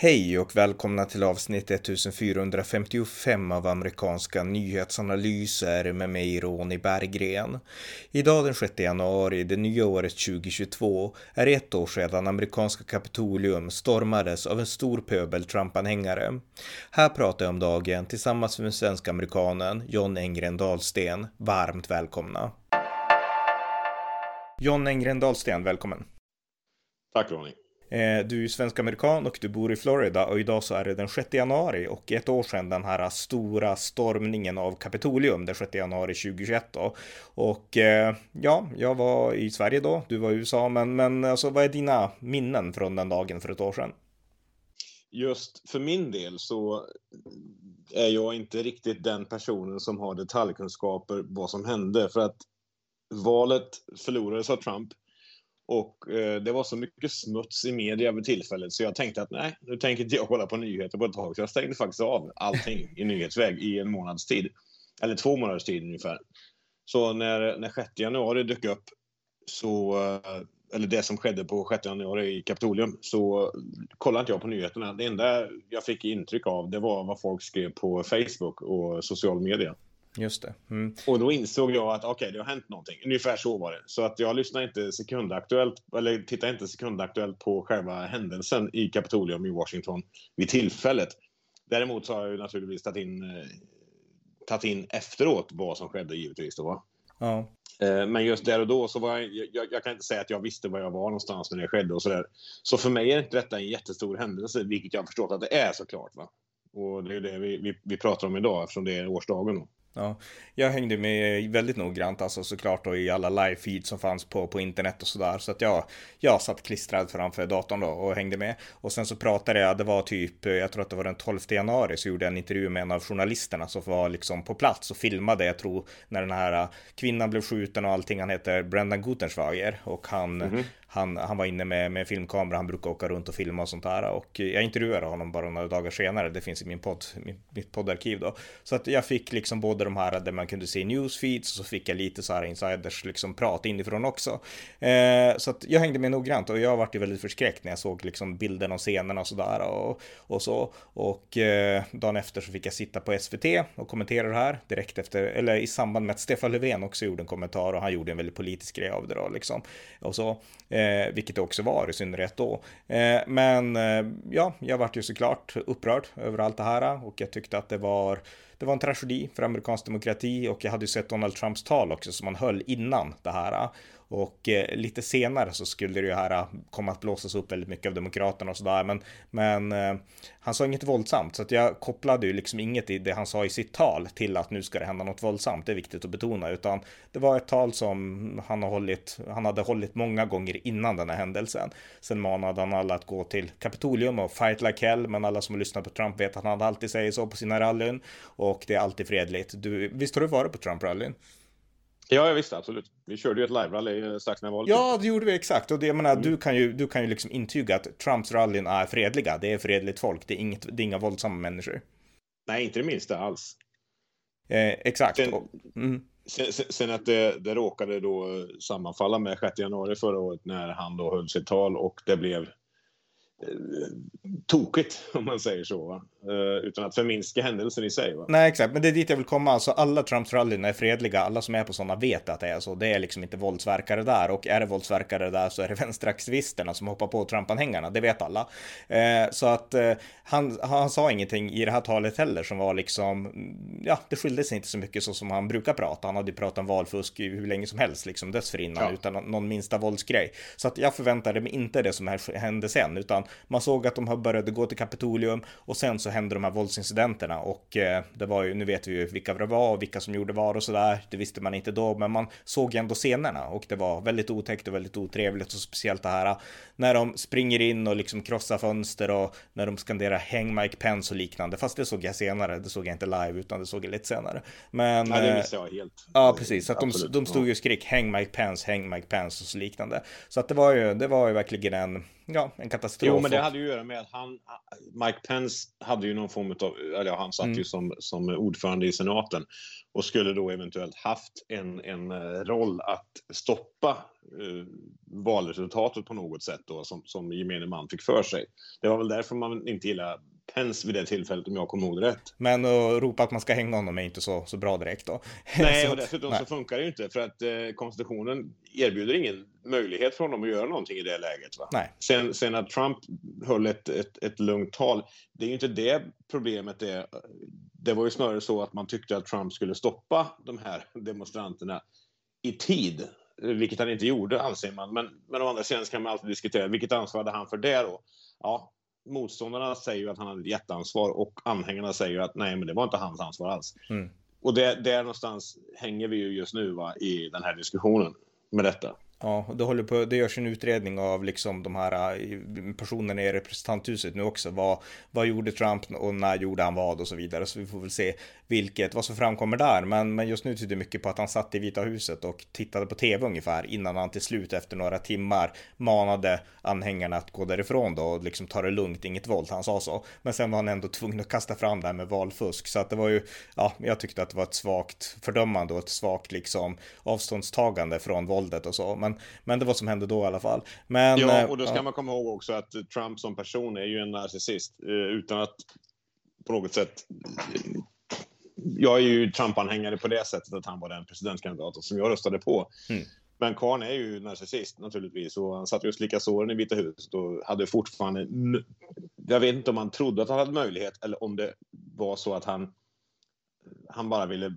Hej och välkomna till avsnitt 1455 av amerikanska nyhetsanalyser med mig Ronny Berggren. Idag den 6 januari, det nya året 2022, är ett år sedan amerikanska Kapitolium stormades av en stor pöbel Trump-anhängare. Här pratar jag om dagen tillsammans med den svenska amerikanen John Engren Dahlsten. Varmt välkomna! John Engren Dahlsten, välkommen! Tack Ronny! Eh, du är svensk-amerikan och du bor i Florida och idag så är det den 6 januari och ett år sedan den här stora stormningen av Kapitolium den 6 januari 2021 då. Och eh, ja, jag var i Sverige då, du var i USA, men, men alltså vad är dina minnen från den dagen för ett år sedan? Just för min del så är jag inte riktigt den personen som har detaljkunskaper vad som hände för att valet förlorades av Trump och eh, det var så mycket smuts i media vid tillfället så jag tänkte att nej, nu tänker inte jag kolla på nyheter på ett tag. Så jag stängde faktiskt av allting i nyhetsväg i en månads tid. Eller två månaders tid ungefär. Så när, när 6 januari dök upp, så, eh, eller det som skedde på 6 januari i Kapitolium, så kollade inte jag på nyheterna. Det enda jag fick intryck av, det var vad folk skrev på Facebook och social media. Just det. Mm. Och då insåg jag att okej, okay, det har hänt någonting. Ungefär så var det. Så att jag lyssnar inte sekundaktuellt, eller tittar inte sekundaktuellt på själva händelsen i Kapitolium i Washington vid tillfället. Däremot så har jag ju naturligtvis tagit in, eh, tagit in efteråt vad som skedde givetvis då. Ja. Eh, men just där och då så var jag, jag, jag, kan inte säga att jag visste var jag var någonstans när det skedde och sådär. Så för mig är inte detta en jättestor händelse, vilket jag har förstått att det är såklart. Va? Och det är det vi, vi, vi pratar om idag eftersom det är årsdagen. Då. Ja, jag hängde med väldigt noggrant, alltså såklart då i alla live som fanns på, på internet och sådär. Så att jag, jag satt klistrad framför datorn då och hängde med. Och sen så pratade jag, det var typ, jag tror att det var den 12 januari, så gjorde jag en intervju med en av journalisterna som var liksom på plats och filmade, jag tror, när den här kvinnan blev skjuten och allting. Han heter Brendan Gutenschwager och han, mm -hmm han, han var inne med, med filmkamera, han brukar åka runt och filma och sånt där. Och jag intervjuade honom bara några dagar senare, det finns i min podd, min, mitt poddarkiv då. Så att jag fick liksom både de här där man kunde se newsfeeds och så fick jag lite så här insiders liksom prat inifrån också. Eh, så att jag hängde med noggrant och jag vart ju väldigt förskräckt när jag såg liksom bilden och scenerna och sådär och, och så. Och eh, dagen efter så fick jag sitta på SVT och kommentera det här direkt efter, eller i samband med att Stefan Löfven också gjorde en kommentar och han gjorde en väldigt politisk grej av det då liksom. Och så. Eh, Eh, vilket det också var i synnerhet då. Eh, men eh, ja, jag vart ju såklart upprörd över allt det här och jag tyckte att det var det var en tragedi för amerikansk demokrati och jag hade ju sett Donald Trumps tal också som han höll innan det här. Och eh, lite senare så skulle det ju här eh, komma att blåsas upp väldigt mycket av Demokraterna och sådär. Men, men eh, han sa inget våldsamt så att jag kopplade ju liksom inget i det han sa i sitt tal till att nu ska det hända något våldsamt. Det är viktigt att betona, utan det var ett tal som han har hållit. Han hade hållit många gånger innan den här händelsen. Sen manade han alla att gå till Kapitolium och fight like hell, men alla som har lyssnat på Trump vet att han alltid säger så på sina rallyn och det är alltid fredligt. Du, visst har du varit på Trump-rallyn? Ja, visst, absolut. Vi körde ju ett live-rally strax när valet. Ja, det gjorde vi exakt. Och det, jag menar, mm. du kan ju, du kan ju liksom intyga att Trumps rallyn är fredliga. Det är fredligt folk. Det är, inget, det är inga våldsamma människor. Nej, inte det minsta alls. Eh, exakt. Sen, mm. sen, sen, att det, det råkade då sammanfalla med 6 januari förra året när han då höll sitt tal och det blev tokigt om man säger så. Va? Uh, utan att förminska händelsen i sig. Va? Nej, exakt. Men det är dit jag vill komma. Alltså, alla Trumps rallyn är fredliga. Alla som är på sådana vet att det är så. Det är liksom inte våldsverkare där. Och är det våldsverkare där så är det vänsteraktivisterna som hoppar på Trump-anhängarna. Det vet alla. Uh, så att han, han sa ingenting i det här talet heller som var liksom, ja, det skilde sig inte så mycket så som han brukar prata. Han hade ju pratat om valfusk hur länge som helst liksom dessförinnan ja. utan någon minsta våldsgrej. Så att jag förväntade mig inte det som hände sen, utan man såg att de började gå till Kapitolium och sen så hände de här våldsincidenterna och eh, det var ju, nu vet vi ju vilka det var och vilka som gjorde vad och sådär. Det visste man inte då, men man såg ändå scenerna och det var väldigt otäckt och väldigt otrevligt och speciellt det här när de springer in och liksom krossar fönster och när de skanderar häng Mike Pence och liknande. Fast det såg jag senare, det såg jag inte live utan det såg jag lite senare. Men... Ja, det missade jag helt. Ja, precis. Så att de, de stod ju och skrek häng Mike Pence, häng Mike Pence och så liknande. Så att det var ju, det var ju verkligen en ja, en katastrof. Jo, men det hade ju att göra med att han, Mike Pence hade ju någon form av, eller han satt mm. ju som, som ordförande i senaten och skulle då eventuellt haft en, en eh, roll att stoppa eh, valresultatet på något sätt då, som, som gemene man fick för sig. Det var väl därför man inte gillade Pence vid det tillfället om jag kommer ihåg rätt. Men att ropa att man ska hänga honom är inte så, så bra direkt då. Nej, och dessutom nej. så funkar det ju inte för att eh, konstitutionen erbjuder ingen möjlighet för honom att göra någonting i det läget. Va? Nej. Sen, sen att Trump höll ett, ett, ett lugnt tal, det är ju inte det problemet är. Det var ju snarare så att man tyckte att Trump skulle stoppa de här demonstranterna i tid, vilket han inte gjorde anser man. Men, men å andra sidan kan man alltid diskutera vilket ansvar hade han för det då? Ja, motståndarna säger ju att han hade ett jätteansvar och anhängarna säger ju att nej, men det var inte hans ansvar alls. Mm. Och det, där någonstans hänger vi ju just nu va, i den här diskussionen med detta. Ja, det, håller på, det görs en utredning av liksom de här äh, personerna i representanthuset nu också. Vad, vad gjorde Trump och när gjorde han vad och så vidare. Så vi får väl se vilket, vad som framkommer där. Men, men just nu tyder det mycket på att han satt i Vita huset och tittade på tv ungefär innan han till slut efter några timmar manade anhängarna att gå därifrån då och liksom ta det lugnt, inget våld. Han sa så. Men sen var han ändå tvungen att kasta fram det här med valfusk. Så att det var ju, ja, jag tyckte att det var ett svagt fördömande och ett svagt liksom avståndstagande från våldet och så. Men, men det var som hände då i alla fall. Men, ja, och då ska ja. man komma ihåg också att Trump som person är ju en narcissist eh, utan att på något sätt jag är ju Trump-anhängare på det sättet att han var den presidentkandidaten som jag röstade på. Mm. Men Karn är ju narcissist naturligtvis och han satt ju och slickade såren i Vita huset och hade fortfarande... Jag vet inte om han trodde att han hade möjlighet eller om det var så att han, han bara ville eh,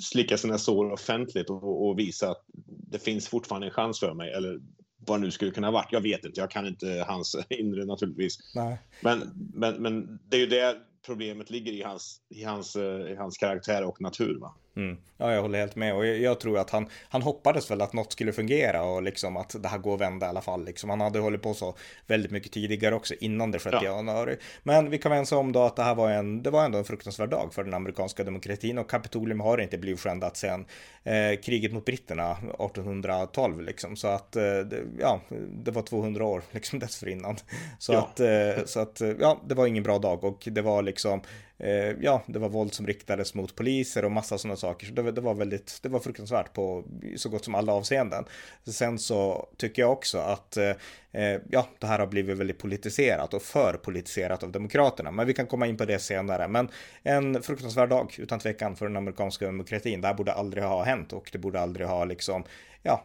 slicka sina sår offentligt och, och visa att det finns fortfarande en chans för mig eller vad nu skulle kunna ha varit. Jag vet inte, jag kan inte hans inre naturligtvis. Nej. Men, men, men det är ju det problemet ligger i hans, i hans, eh, i hans karaktär och natur. Va? Mm. Ja, jag håller helt med och jag, jag, tror att han, han hoppades väl att något skulle fungera och liksom att det här går att vända i alla fall. Liksom. Han hade hållit på så väldigt mycket tidigare också innan det 6 ja. januari. Men vi kan ense om då att det här var en, det var ändå en fruktansvärd dag för den amerikanska demokratin och Kapitolium har inte blivit skändat sedan eh, kriget mot britterna 1812 liksom. Så att eh, det, ja, det var 200 år liksom dessförinnan. Så ja. att, eh, så att ja, det var ingen bra dag och det var liksom eh, Eh, ja, det var våld som riktades mot poliser och massa sådana saker. Så det, det, var väldigt, det var fruktansvärt på så gott som alla avseenden. Sen så tycker jag också att eh, Eh, ja, det här har blivit väldigt politiserat och för politiserat av Demokraterna. Men vi kan komma in på det senare. Men en fruktansvärd dag utan tvekan för den amerikanska demokratin. Det här borde aldrig ha hänt och det borde aldrig ha liksom ja,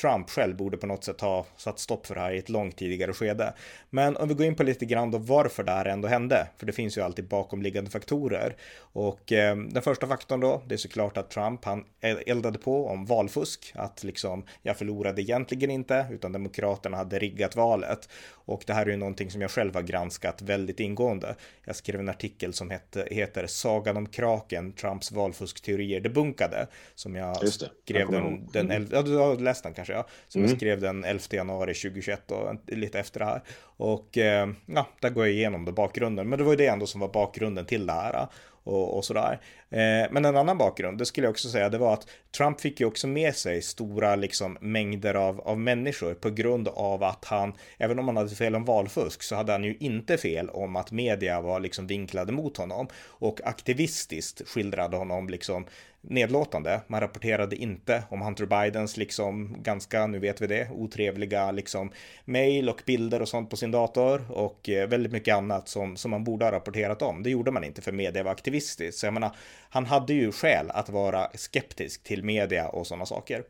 Trump själv borde på något sätt ha satt stopp för det här i ett långt tidigare skede. Men om vi går in på lite grann då varför det här ändå hände, för det finns ju alltid bakomliggande faktorer. Och eh, den första faktorn då, det är såklart att Trump, han eldade på om valfusk, att liksom jag förlorade egentligen inte, utan demokraterna hade riggat valet. Och det här är ju någonting som jag själv har granskat väldigt ingående. Jag skrev en artikel som hette, heter Sagan om kraken, Trumps valfuskteorier debunkade, som jag skrev jag den, den, mm du har läst den kanske ja. Som mm. jag skrev den 11 januari 2021 och lite efter det här. Och eh, ja, där går jag igenom det bakgrunden. Men det var ju det ändå som var bakgrunden till det här och, och sådär. Eh, men en annan bakgrund, det skulle jag också säga, det var att Trump fick ju också med sig stora liksom, mängder av, av människor på grund av att han, även om han hade fel om valfusk, så hade han ju inte fel om att media var liksom vinklade mot honom och aktivistiskt skildrade honom liksom nedlåtande. Man rapporterade inte om Hunter Bidens liksom ganska, nu vet vi det, otrevliga liksom mejl och bilder och sånt på sin dator och eh, väldigt mycket annat som, som man borde ha rapporterat om. Det gjorde man inte för media var aktivistiskt. Så jag menar, han hade ju skäl att vara skeptisk till media och sådana saker.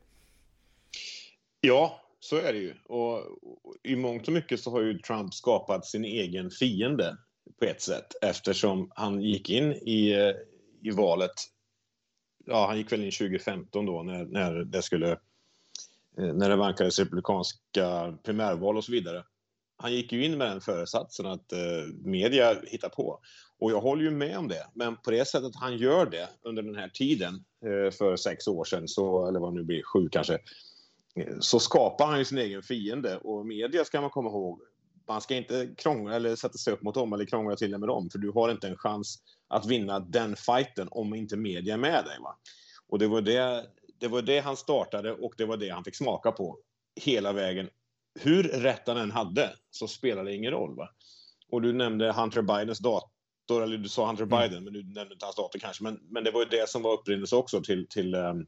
Ja, så är det ju. Och i mångt och mycket så har ju Trump skapat sin egen fiende på ett sätt eftersom han gick in i, eh, i valet ja, han gick väl in 2015 då när, när det skulle eh, när det vankades republikanska primärval och så vidare. Han gick ju in med den föresatsen att eh, media hittar på. Och jag håller ju med om det, men på det sättet han gör det under den här tiden eh, för sex år sedan, så, eller vad det nu blir, sju kanske, eh, så skapar han ju sin egen fiende. Och media ska man komma ihåg, man ska inte krångla eller sätta sig upp mot dem eller krångla till det med dem, för du har inte en chans att vinna den fighten om inte media är med dig. Va? Och det var det, det var det han startade och det var det han fick smaka på hela vägen hur rätt han än hade så spelar det ingen roll. Va? Och du nämnde Hunter Bidens dator, eller du sa Hunter mm. Biden, men du nämnde inte hans dator kanske. Men, men det var ju det som var upprinnelse också till, till um,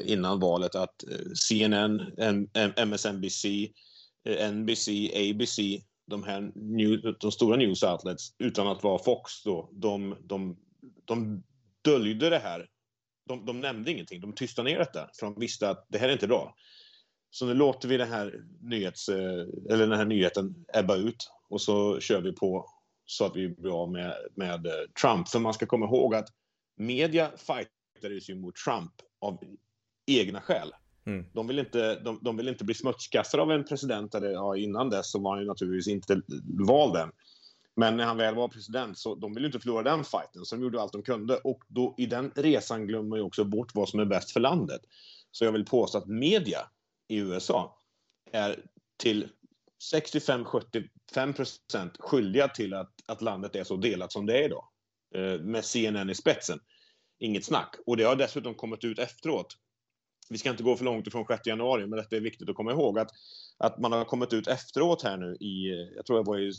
innan valet att CNN, M MSNBC, NBC, ABC, de här new, de stora news outlets, utan att vara Fox då, de, de, de döljde det här. De, de nämnde ingenting, de tystade ner detta, för de visste att det här är inte bra. Så nu låter vi den här, nyhets, eller den här nyheten ebba ut och så kör vi på så att vi blir av med, med Trump. För man ska komma ihåg att media fightades ju mot Trump av egna skäl. Mm. De, vill inte, de, de, vill inte bli smutskastade av en president. Eller, ja, innan dess så var han ju naturligtvis inte vald än. Men när han väl var president så de ville inte förlora den fighten, så de gjorde allt de kunde. Och då, i den resan glömmer man ju också bort vad som är bäst för landet. Så jag vill påstå att media i USA är till 65-75 procent skyldiga till att, att landet är så delat som det är idag. Eh, med CNN i spetsen. Inget snack. Och det har dessutom kommit ut efteråt vi ska inte gå för långt ifrån 6 januari, men detta är viktigt att komma ihåg att, att man har kommit ut efteråt här nu i, jag tror det var i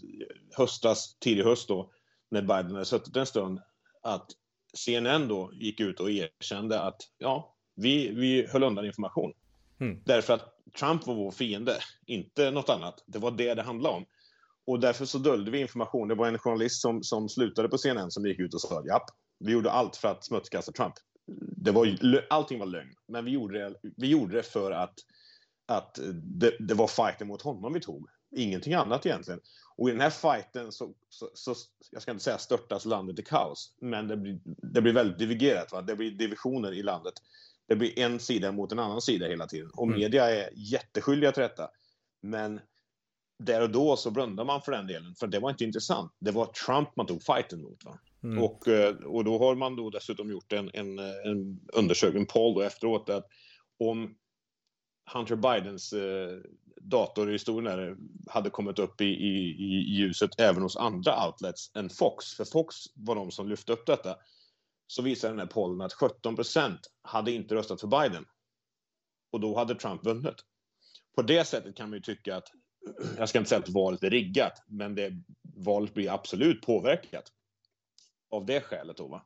höstas, tidig höst då, när Biden hade suttit en stund, att CNN då gick ut och erkände att ja, vi, vi höll undan information. Mm. Därför att Trump var vår fiende, inte något annat. Det var det det handlade om. Och därför så döljde vi information. Det var en journalist som, som slutade på CNN som gick ut och sa ”Japp, vi gjorde allt för att smutskasta Trump det var, allting var lögn, men vi gjorde det, vi gjorde det för att, att det, det var fighten mot honom vi tog. Ingenting annat egentligen. Och i den här fighten så, så, så jag ska inte säga störtas landet i kaos, men det blir, det blir väldigt divigerat. Va? Det blir divisioner i landet. Det blir en sida mot en annan sida hela tiden. Och mm. media är jätteskyldiga till detta. Men där och då så blundar man för den delen, för det var inte intressant. Det var Trump man tog fighten mot. Va? Mm. Och, eh, och då har man då dessutom gjort en, en, en undersökning, poll då efteråt, att om Hunter Bidens eh, dator i historien hade kommit upp i, i, i ljuset även hos andra outlets än Fox, för Fox var de som lyfte upp detta, så visar den här pollen att 17 procent hade inte röstat för Biden. Och då hade Trump vunnit. På det sättet kan man ju tycka att, jag ska inte säga att valet är riggat, men det, valet blir absolut påverkat av det skälet då va?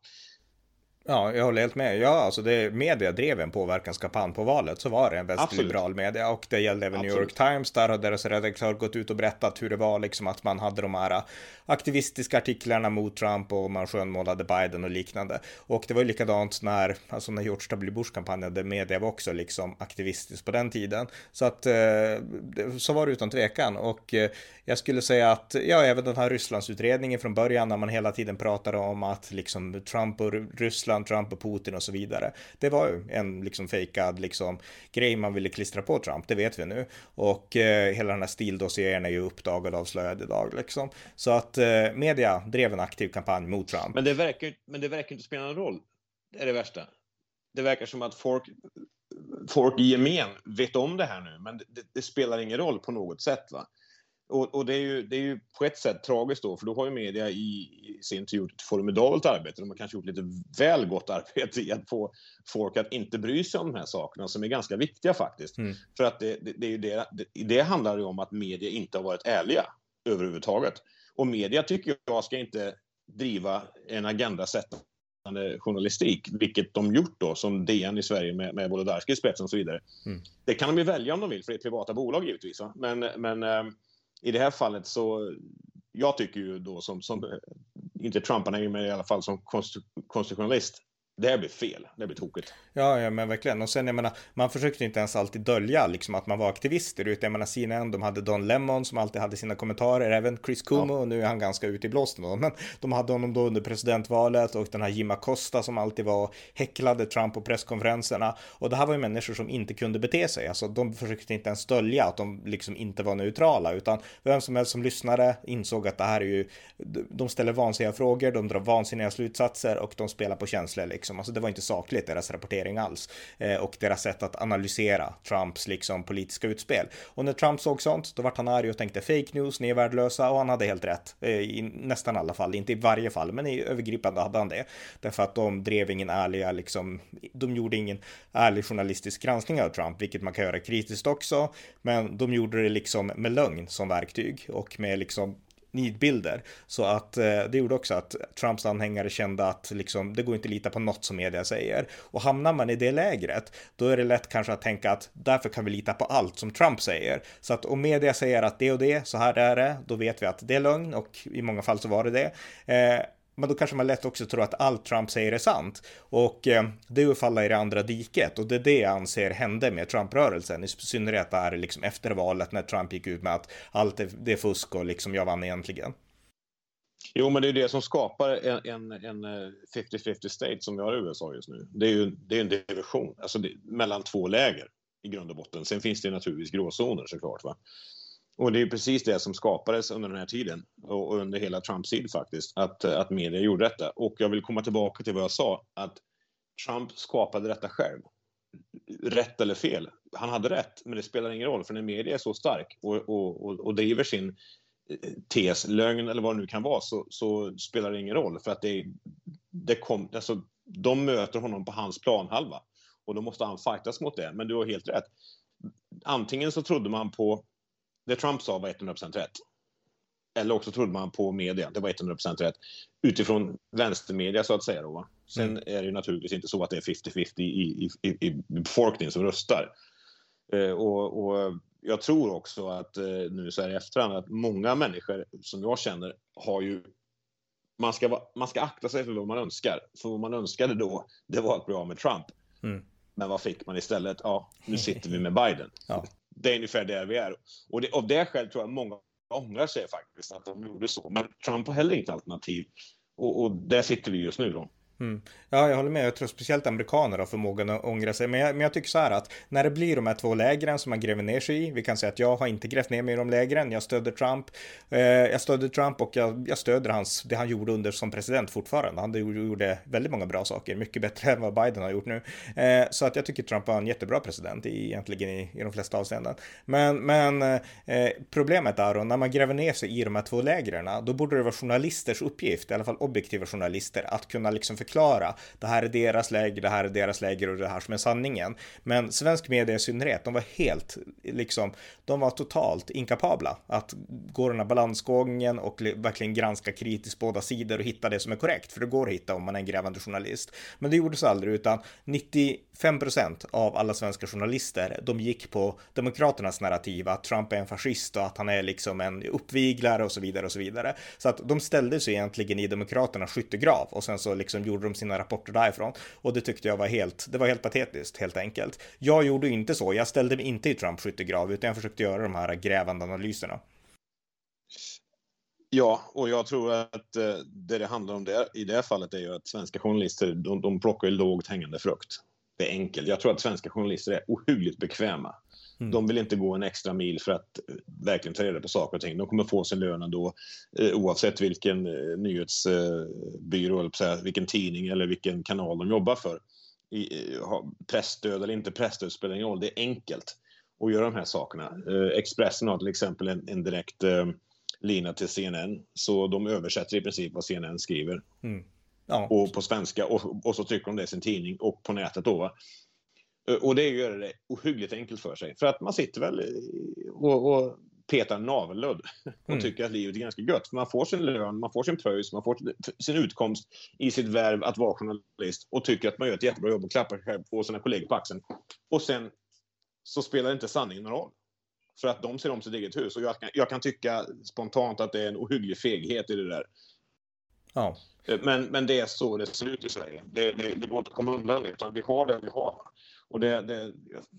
Ja, jag håller helt med. Ja, alltså det, media drev en påverkanskampanj på valet, så var det en vänsterliberal media och det gällde även Absolut. New York Times. Där har deras redaktör gått ut och berättat hur det var, liksom att man hade de här aktivistiska artiklarna mot Trump och man skönmålade Biden och liknande. Och det var ju likadant när, alltså när George W. Bush kampanjade, media var också liksom aktivistiskt på den tiden. Så att eh, så var det utan tvekan och eh, jag skulle säga att, ja, även den här Rysslandsutredningen från början när man hela tiden pratade om att liksom Trump och Ryssland Trump och Putin och så vidare. Det var ju en liksom fejkad liksom grej man ville klistra på Trump, det vet vi nu. Och eh, hela den här stildossieren är ju uppdagad och avslöjad idag liksom. Så att eh, media drev en aktiv kampanj mot Trump. Men det verkar, men det verkar inte spela någon roll. Det är det värsta. Det verkar som att folk, folk i gemen vet om det här nu, men det, det spelar ingen roll på något sätt. Va? Och, och, det, är ju, det är ju på ett sätt tragiskt då, för då har ju media i, i sin tur gjort ett formidabelt arbete. De har kanske gjort lite väl gott arbete i att få folk att inte bry sig om de här sakerna som är ganska viktiga faktiskt. Mm. För att det, det, det, är ju det, det, det handlar ju om att media inte har varit ärliga överhuvudtaget. Och media tycker jag ska inte driva en agenda sättande journalistik, vilket de gjort då, som DN i Sverige med, med Wolodarski i spetsen och så vidare. Mm. Det kan de ju välja om de vill, för det är privata bolag givetvis. Va? Men, men ehm, i det här fallet så, jag tycker ju då som, som eh, inte Trump, men i alla fall som konstitutionalist, det här blir fel, det blir tokigt. Ja, ja, men verkligen. Och sen, jag menar, man försökte inte ens alltid dölja liksom att man var aktivister, utan jag menar, CNN, de hade Don Lemon som alltid hade sina kommentarer, även Chris Cuomo, ja. och nu är han ganska ute i blåsten men de hade honom då under presidentvalet och den här Jim Acosta som alltid var häcklade Trump på presskonferenserna. Och det här var ju människor som inte kunde bete sig, alltså de försökte inte ens dölja att de liksom inte var neutrala, utan vem som helst som lyssnade insåg att det här är ju, de ställer vansinniga frågor, de drar vansinniga slutsatser och de spelar på känslor liksom liksom. Alltså det var inte sakligt deras rapportering alls. Eh, och deras sätt att analysera Trumps liksom politiska utspel. Och när Trump såg sånt, då vart han arg och tänkte fake news, ni är värdelösa och han hade helt rätt. Eh, I nästan alla fall, inte i varje fall, men i övergripande hade han det. Därför att de drev ingen ärliga, liksom, de gjorde ingen ärlig journalistisk granskning av Trump, vilket man kan göra kritiskt också. Men de gjorde det liksom med lögn som verktyg och med liksom nidbilder. Så att eh, det gjorde också att Trumps anhängare kände att liksom, det går inte att lita på något som media säger. Och hamnar man i det lägret, då är det lätt kanske att tänka att därför kan vi lita på allt som Trump säger. Så att om media säger att det och det, så här är det, då vet vi att det är lögn och i många fall så var det det. Eh, men då kanske man lätt också tror att allt Trump säger är sant. Och eh, det är att falla i det andra diket och det är det jag anser hände med Trump-rörelsen. I synnerhet där liksom efter valet när Trump gick ut med att allt är, det är fusk och liksom jag vann egentligen. Jo, men det är det som skapar en, en, 50-50 eh, state som vi har i USA just nu. Det är ju det är en division, alltså det, mellan två läger i grund och botten. Sen finns det naturligtvis gråzoner såklart. Va? Och det är precis det som skapades under den här tiden och under hela Trumps tid faktiskt, att, att media gjorde detta. Och jag vill komma tillbaka till vad jag sa, att Trump skapade detta själv. Rätt eller fel, han hade rätt, men det spelar ingen roll för när media är så stark och, och, och, och driver sin eh, tes, lögn eller vad det nu kan vara, så, så spelar det ingen roll för att det, det kom, alltså, de möter honom på hans planhalva och då måste han fightas mot det. Men du har helt rätt. Antingen så trodde man på det Trump sa var 100% rätt. Eller också trodde man på media, det var 100% rätt. Utifrån vänstermedia så att säga. Då, va? Sen mm. är det ju naturligtvis inte så att det är 50-50 i, i, i, i befolkningen som röstar. Eh, och, och, jag tror också att eh, nu så här i efterhand att många människor som jag känner har ju man ska, man ska akta sig för vad man önskar. För vad man önskade då, det var att bli av med Trump. Mm. Men vad fick man istället? Ja, nu sitter vi med Biden. Ja det är ungefär där vi är. Och det, av det skälet tror jag många ångrar sig faktiskt att de gjorde så. Men Trump har heller inget alternativ. Och, och där sitter vi just nu då. Mm. Ja, jag håller med. Jag tror speciellt amerikaner har förmågan att ångra sig. Men jag, men jag tycker så här att när det blir de här två lägren som man gräver ner sig i. Vi kan säga att jag har inte grävt ner mig i de lägren. Jag stöder Trump. Eh, jag stöder Trump och jag, jag stöder hans, det han gjorde under som president fortfarande. Han gjorde väldigt många bra saker, mycket bättre än vad Biden har gjort nu. Eh, så att jag tycker Trump var en jättebra president i, egentligen i, i de flesta avseenden. Men, men eh, problemet är då när man gräver ner sig i de här två lägren, då borde det vara journalisters uppgift, i alla fall objektiva journalister, att kunna liksom förklara förklara. det här är deras läger, det här är deras läger och det här som är sanningen. Men svensk media i synnerhet, de var helt, liksom, de var totalt inkapabla att gå den här balansgången och verkligen granska kritiskt båda sidor och hitta det som är korrekt. För det går att hitta om man är en grävande journalist. Men det gjordes aldrig, utan 95 procent av alla svenska journalister, de gick på Demokraternas narrativ att Trump är en fascist och att han är liksom en uppviglare och så vidare och så vidare. Så att de ställde sig egentligen i Demokraternas skyttegrav och sen så liksom gjorde de sina rapporter därifrån. Och det tyckte jag var helt, det var helt patetiskt helt enkelt. Jag gjorde inte så, jag ställde mig inte i Trumps skyttegrav utan jag försökte göra de här grävande analyserna. Ja, och jag tror att eh, det det handlar om där, i det fallet är ju att svenska journalister, de, de plockar ju lågt hängande frukt. Det är enkelt. Jag tror att svenska journalister är ohyggligt bekväma. Mm. De vill inte gå en extra mil för att eh, verkligen ta reda på saker och ting. De kommer få sin lön ändå eh, oavsett vilken eh, nyhetsbyrå, eller vilken tidning eller vilken kanal de jobbar för. Pressstöd eller inte pressstöd spelar ingen roll. Det är enkelt att göra de här sakerna. Expressen har till exempel en, en direkt lina till CNN, så de översätter i princip vad CNN skriver. Mm. Ja. Och på svenska och, och, så trycker de det i sin tidning och på nätet då. Va? Eh, och det gör det ohyggligt enkelt för sig. För att man sitter väl och, och petar navelludd och mm. tycker att livet är ganska gött. man får sin lön, man får sin pröjs, man får sin utkomst i sitt värv att vara journalist och tycker att man gör ett jättebra jobb och klappar sig på sina kollegor på axeln. Och sen så spelar inte sanningen någon roll. För att de ser om sitt eget hus. Och jag kan, jag kan tycka spontant att det är en ohygglig feghet i det där. Ja. Eh, men, men det är så det ser ut i Sverige. Det, det, det går inte att komma undan, utan vi har det vi har. Och det, det,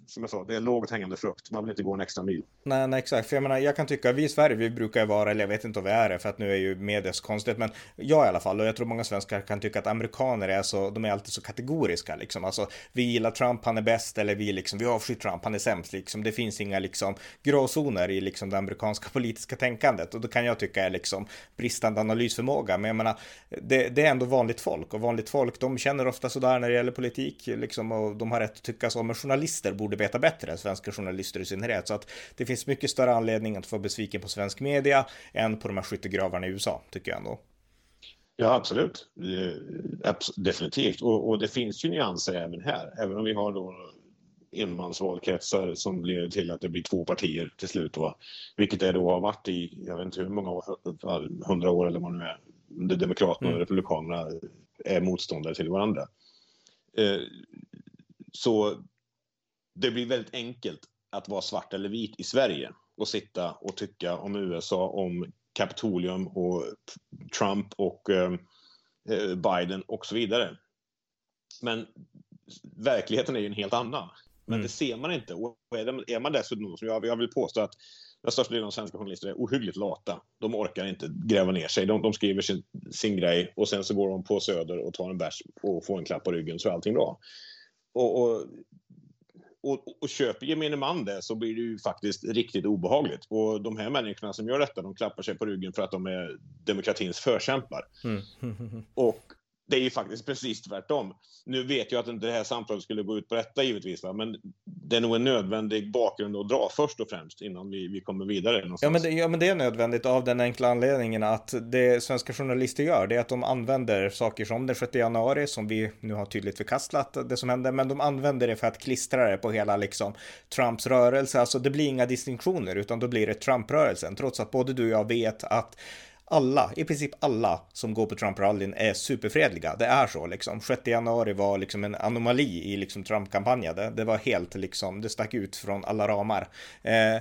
som jag sa, det är lågt hängande frukt. Man vill inte gå en extra mil. Nej, nej, exakt. För jag menar, jag kan tycka, vi i Sverige, vi brukar vara, eller jag vet inte om vi är det, för att nu är ju media så konstigt, men jag i alla fall, och jag tror många svenskar kan tycka att amerikaner är så, de är alltid så kategoriska liksom. Alltså, vi gillar Trump, han är bäst, eller vi liksom, vi avskyr Trump, han är sämst liksom. Det finns inga liksom gråzoner i liksom det amerikanska politiska tänkandet och då kan jag tycka är liksom bristande analysförmåga. Men jag menar, det, det är ändå vanligt folk och vanligt folk, de känner ofta sådär när det gäller politik liksom och de har rätt att tycka så, men journalister borde veta bättre, svenska journalister i synnerhet. Så att det finns mycket större anledning att få besviken på svensk media än på de här skyttegravarna i USA, tycker jag ändå. Ja, absolut. Definitivt. Och, och, det finns ju nyanser även här. Även om vi har då enmansvalkretsar som leder till att det blir två partier till slut. Va? Vilket det då har varit i, jag vet inte hur många år, hundra år eller vad det nu är. Där Demokraterna och mm. Republikanerna är motståndare till varandra. Eh, så det blir väldigt enkelt att vara svart eller vit i Sverige och sitta och tycka om USA, om Kapitolium och Trump och eh, eh, Biden och så vidare. Men verkligheten är ju en helt annan. Men mm. det ser man inte. Och är man dessutom, som jag, jag vill påstå att den största delen av svenska journalister är ohyggligt lata. De orkar inte gräva ner sig. De, de skriver sin, sin grej och sen så går de på Söder och tar en bärs och får en klapp på ryggen så är allting bra. Och, och och, och köper gemene man det så blir det ju faktiskt riktigt obehagligt. Och de här människorna som gör detta, de klappar sig på ryggen för att de är demokratins förkämpar. Mm. och det är ju faktiskt precis tvärtom. Nu vet jag att inte det här samtalet skulle gå ut på detta givetvis, va? men det är nog en nödvändig bakgrund att dra först och främst innan vi, vi kommer vidare. Ja men, det, ja, men det är nödvändigt av den enkla anledningen att det svenska journalister gör, det är att de använder saker som den 6 januari, som vi nu har tydligt förkastlat det som hände, men de använder det för att klistra det på hela liksom Trumps rörelse. Alltså det blir inga distinktioner, utan då blir det Trump-rörelsen, trots att både du och jag vet att alla, i princip alla som går på Trump-rallyn är superfredliga. Det är så liksom. 6 januari var liksom en anomali i liksom Trump-kampanjen. Det, det, var helt liksom, det stack ut från alla ramar. Eh, eh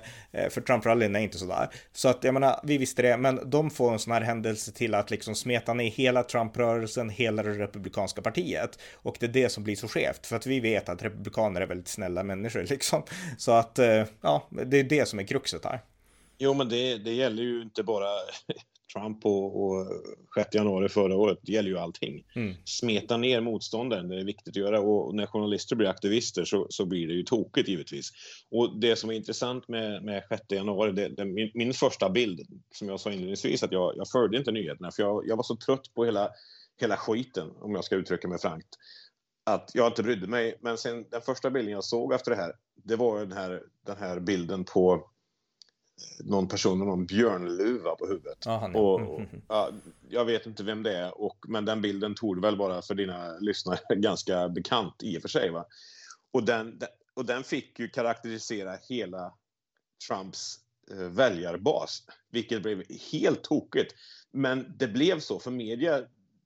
för Trump-rallyn är inte sådär. Så att jag menar, vi visste det, men de får en sån här händelse till att liksom smeta ner hela Trump-rörelsen, hela det republikanska partiet. Och det är det som blir så skevt, för att vi vet att republikaner är väldigt snälla människor liksom. Så att, eh, ja, det är det som är kruxet här. Jo, men det, det gäller ju inte bara Trump och, och 6 januari förra året, det gäller ju allting. Mm. Smeta ner motståndaren, det är viktigt att göra. Och när journalister blir aktivister så, så blir det ju tokigt givetvis. Och det som är intressant med, med 6 januari, det, det, min, min, första bild, som jag sa inledningsvis, att jag, jag följde inte nyheterna, för jag, jag var så trött på hela, hela skiten, om jag ska uttrycka mig frankt att jag inte brydde mig. Men sen den första bilden jag såg efter det här, det var den här, den här bilden på någon person med någon björnluva på huvudet. Ah, och, och, ja, jag vet inte vem det är, och, men den bilden tog väl bara för dina lyssnare ganska bekant i och för sig. Va? Och, den, och den fick ju karaktärisera hela Trumps eh, väljarbas, vilket blev helt tokigt. Men det blev så, för media,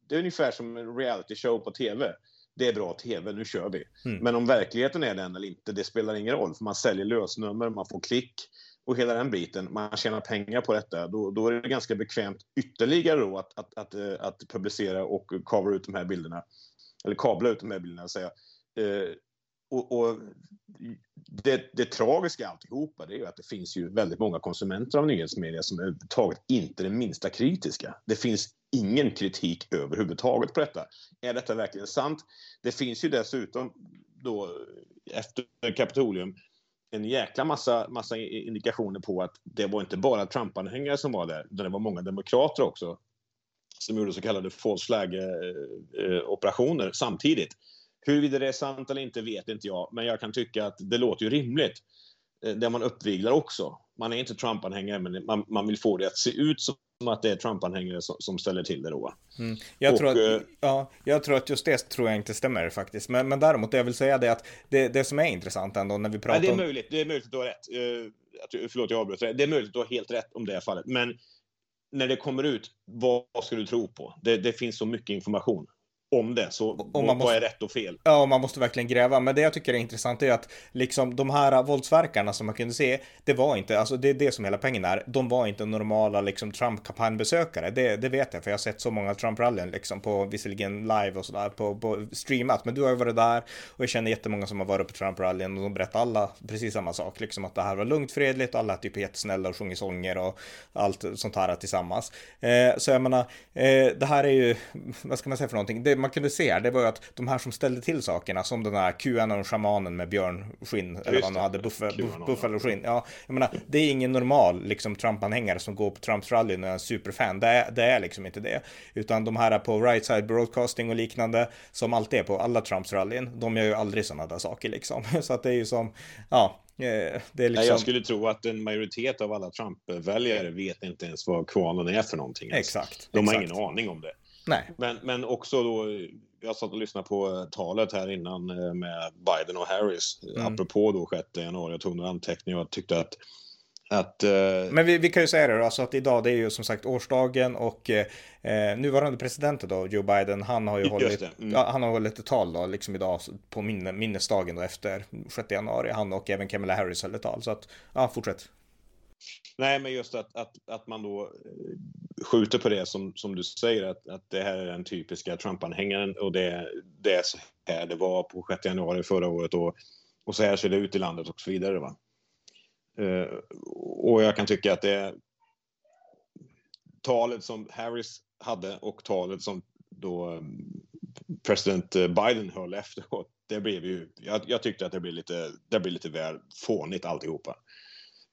det är ungefär som en reality show på tv. Det är bra tv, nu kör vi. Mm. Men om verkligheten är den eller inte, det spelar ingen roll. För man säljer lösnummer, man får klick och hela den biten, man tjänar pengar på detta, då, då är det ganska bekvämt ytterligare då att, att, att, eh, att publicera och kavla ut de här bilderna. Eller kabla ut de här bilderna, säga. Eh, och, och det, det tragiska i alltihopa det är ju att det finns ju väldigt många konsumenter av nyhetsmedia som överhuvudtaget inte är det minsta kritiska. Det finns ingen kritik överhuvudtaget på detta. Är detta verkligen sant? Det finns ju dessutom då efter Kapitolium en jäkla massa, massa indikationer på att det var inte bara Trump-anhängare som var där, utan det var många demokrater också som gjorde så kallade false flag-operationer eh, eh, samtidigt. Huruvida det är sant eller inte vet inte jag, men jag kan tycka att det låter ju rimligt. Eh, man uppviglar också. Man är inte Trump-anhängare, men man, man vill få det att se ut som att det är Trump-anhängare som, som, ställer till det då. Mm. Jag, och, tror att, äh, ja, jag tror att just det tror jag inte stämmer faktiskt. Men, men däremot, jag vill säga det att det, det som är intressant ändå när vi pratar ja, det är möjligt, det är möjligt att du har rätt. Uh, förlåt, jag avbröt. Det är möjligt att du har helt rätt om det fallet. Men när det kommer ut, vad ska du tro på? Det, det finns så mycket information. Om det. Så och vad, måste, är rätt och fel? Ja, man måste verkligen gräva. Men det jag tycker är intressant är att liksom de här våldsverkarna som man kunde se, det var inte, alltså det är det som hela poängen är. De var inte normala liksom Trump-kampanjbesökare. Det, det vet jag, för jag har sett så många Trump-rallyn liksom på visserligen live och sådär på, på streamat. Men du har ju varit där och jag känner jättemånga som har varit på Trump-rallyn och de berättar alla precis samma sak, liksom att det här var lugnt, fredligt och alla är typ jättesnälla och sjunger sånger och allt sånt här tillsammans. Eh, så jag menar, eh, det här är ju, vad ska man säga för någonting? Det man kunde se, det var ju att de här som ställde till sakerna, som den här QAnon-shamanen med björnskinn, eller vad han hade, buffaloskinn. Ja, jag menar, det är ingen normal liksom Trump-anhängare som går på Trumps rally och är en superfan. Det är, det är liksom inte det. Utan de här på right side broadcasting och liknande, som alltid är på alla Trumps rallyn, de gör ju aldrig sådana där saker liksom. Så att det är ju som, ja, det är liksom... Jag skulle tro att en majoritet av alla Trump-väljare vet inte ens vad kvanen är för någonting. Exakt. De exakt. har ingen aning om det. Nej. Men, men också då, jag satt och lyssnade på talet här innan eh, med Biden och Harris, mm. apropå då 6 januari, jag tog några anteckningar och tyckte att att, uh... Men vi, vi, kan ju säga det då, alltså att idag det är ju som sagt årsdagen och eh, nuvarande presidenten då, Joe Biden, han har ju hållit, mm. ja, han har hållit ett tal då, liksom idag på minne, minnesdagen då efter 6 januari. Han och även Kamala Harris höll ett tal, så att, ja, fortsätt. Nej, men just att, att, att man då eh, skjuter på det som, som du säger, att, att det här är den typiska Trump-anhängaren och det, det är så här det var på 6 januari förra året och, och så här ser det ut i landet och så vidare. Va? Eh, och jag kan tycka att det talet som Harris hade och talet som då eh, president Biden höll efteråt, det blev ju, jag, jag tyckte att det blev lite, det blev lite väl fånigt alltihopa.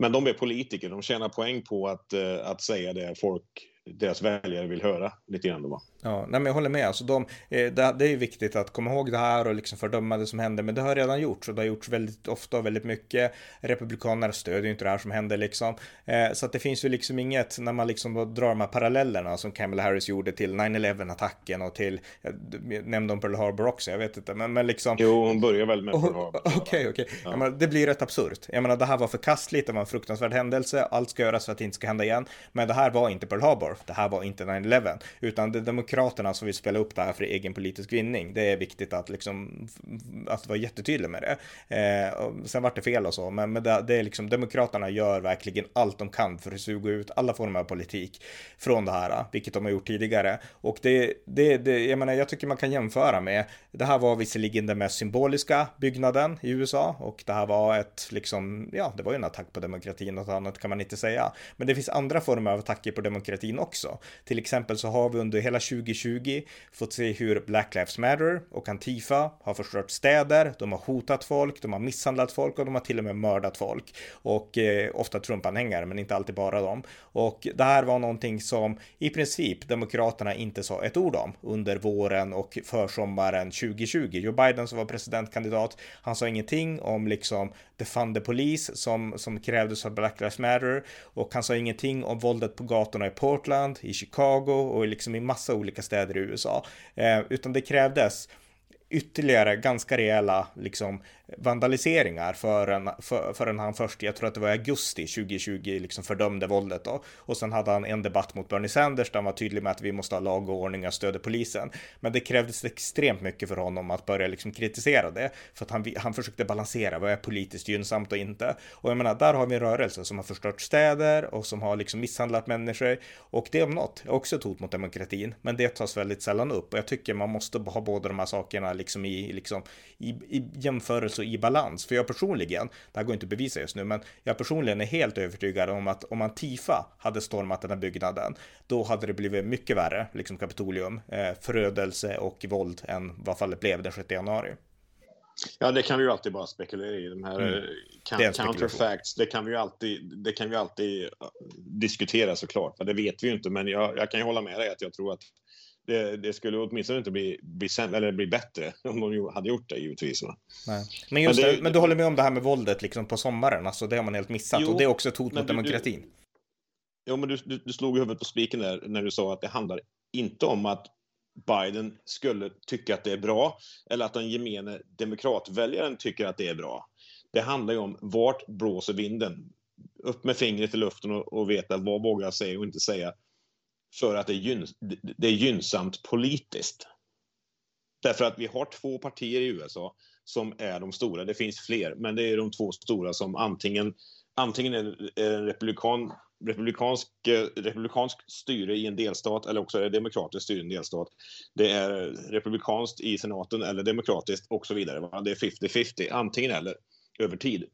Men de är politiker, de tjänar poäng på att, eh, att säga det folk deras väljare vill höra lite grann. Då. Ja, nej, men jag håller med. Alltså de, eh, det, det är viktigt att komma ihåg det här och liksom fördöma det som händer, men det har redan gjorts och det har gjorts väldigt ofta och väldigt mycket. Republikaner stödjer inte det här som händer liksom. Eh, så att det finns ju liksom inget, när man liksom drar de här parallellerna som Kamala Harris gjorde till 9-11 attacken och till, jag nämnde om Pearl Harbor också, jag vet inte, men, men liksom. Jo, hon börjar väl med Pearl Harbor. Okej, okej. Okay, okay. ja. Det blir rätt absurt. Jag menar, det här var förkastligt, det var en fruktansvärd händelse, allt ska göras för att det inte ska hända igen. Men det här var inte Pearl Harbor, det här var inte 9-11, utan det är demokraterna som vill spela upp det här för egen politisk vinning. Det är viktigt att liksom, att vara jättetydlig med det. Eh, sen vart det fel och så, men, men det, det, är liksom, demokraterna gör verkligen allt de kan för att suga ut alla former av politik från det här, vilket de har gjort tidigare. Och det, det, det jag menar, jag tycker man kan jämföra med, det här var visserligen den mest symboliska byggnaden i USA och det här var ett, liksom, ja, det var ju en attack på demokratin, något annat kan man inte säga. Men det finns andra former av attacker på demokratin också. Till exempel så har vi under hela 2020 fått se hur Black Lives Matter och Antifa har förstört städer, de har hotat folk, de har misshandlat folk och de har till och med mördat folk. Och eh, ofta Trumpanhängare, men inte alltid bara dem. Och det här var någonting som i princip Demokraterna inte sa ett ord om under våren och försommaren 2020. Joe Biden som var presidentkandidat, han sa ingenting om liksom defund the police som, som krävdes av Black Lives Matter och han sa ingenting om våldet på gatorna i Portland, i Chicago och liksom i massa olika olika städer i USA. Eh, utan det krävdes ytterligare ganska rejäla liksom vandaliseringar förrän, för, förrän han först, jag tror att det var i augusti 2020, liksom fördömde våldet då. Och sen hade han en debatt mot Bernie Sanders där han var tydlig med att vi måste ha lag och ordning och stödja polisen. Men det krävdes extremt mycket för honom att börja liksom kritisera det. För att han, han försökte balansera, vad är politiskt gynnsamt och inte? Och jag menar, där har vi en rörelse som har förstört städer och som har liksom misshandlat människor. Och det om något är också ett hot mot demokratin. Men det tas väldigt sällan upp. Och jag tycker man måste ha båda de här sakerna liksom i, liksom, i, i jämförelse i balans. För jag personligen, det här går inte att bevisa just nu, men jag personligen är helt övertygad om att om Antifa hade stormat den här byggnaden, då hade det blivit mycket värre, liksom Kapitolium, eh, förödelse och våld än vad fallet blev den 6 januari. Ja, det kan vi ju alltid bara spekulera i. De här mm. Eh, counterfacts, det kan vi ju alltid, det kan vi alltid eh, diskutera såklart. Det vet vi ju inte, men jag, jag kan ju hålla med dig att jag tror att det, det, skulle åtminstone inte bli, bli, sämre, eller bli bättre om de hade gjort det givetvis. Va? Nej. Men, just men, det, det, men du håller med om det här med våldet liksom på sommaren, alltså det har man helt missat jo, och det är också ett hot mot du, demokratin. Jo, men du, du, du slog huvudet på spiken där när du sa att det handlar inte om att Biden skulle tycka att det är bra eller att den gemene demokratväljaren tycker att det är bra. Det handlar ju om vart blåser vinden? Upp med fingret i luften och, och veta vad vågar jag säga och inte säga för att det är, gynns det är gynnsamt politiskt. Därför att vi har två partier i USA som är de stora. Det finns fler, men det är de två stora som antingen, antingen är en republikan, republikansk, eh, republikansk styre i en delstat eller också är det demokratiskt styre i en delstat. Det är republikanskt i senaten eller demokratiskt och så vidare. Det är 50-50, antingen eller, över tid.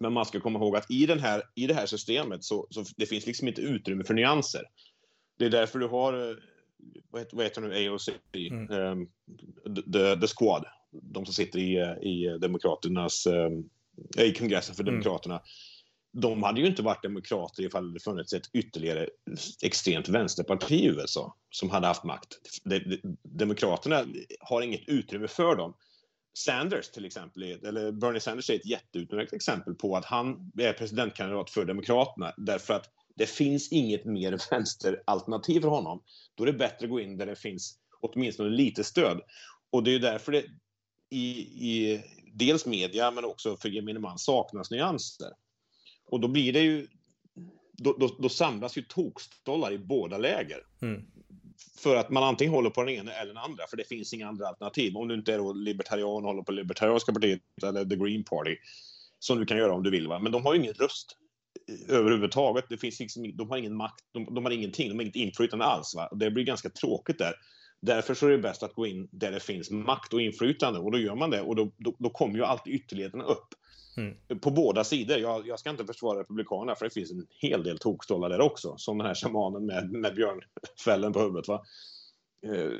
Men man ska komma ihåg att i, den här, i det här systemet så, så det finns liksom inte utrymme för nyanser. Det är därför du har vad heter, nu AOC? Mm. Um, the, the Squad. De som sitter i, i Demokraternas, um, i kongressen för mm. Demokraterna. Mm. De hade ju inte varit demokrater ifall det funnits ett ytterligare extremt vänsterparti i USA som hade haft makt. De, de, demokraterna har inget utrymme för dem. Sanders till exempel, eller Bernie Sanders är ett jätteutmärkt exempel på att han är presidentkandidat för Demokraterna därför att det finns inget mer vänsteralternativ för honom. Då är det bättre att gå in där det finns åtminstone lite stöd. Och det är därför det i, i dels media men också för gemene man saknas nyanser. Och då blir det ju då, då, då samlas ju tokstollar i båda läger. Mm. För att man antingen håller på den ena eller den andra, för det finns inga andra alternativ. Om du inte är då libertarian och håller på Libertarianska partiet eller The Green Party, som du kan göra om du vill. Va? Men de har ju ingen röst överhuvudtaget. Det finns liksom, de har ingen makt, de, de har ingenting, de har inget inflytande alls. Va? Det blir ganska tråkigt där. Därför så är det bäst att gå in där det finns makt och inflytande och då gör man det och då, då, då kommer ju alltid ytterligheterna upp. Mm. På båda sidor. Jag, jag, ska inte försvara Republikanerna för det finns en hel del tokstollar där också. Som den här shamanen med, med björnfällen på huvudet. Va? Eh,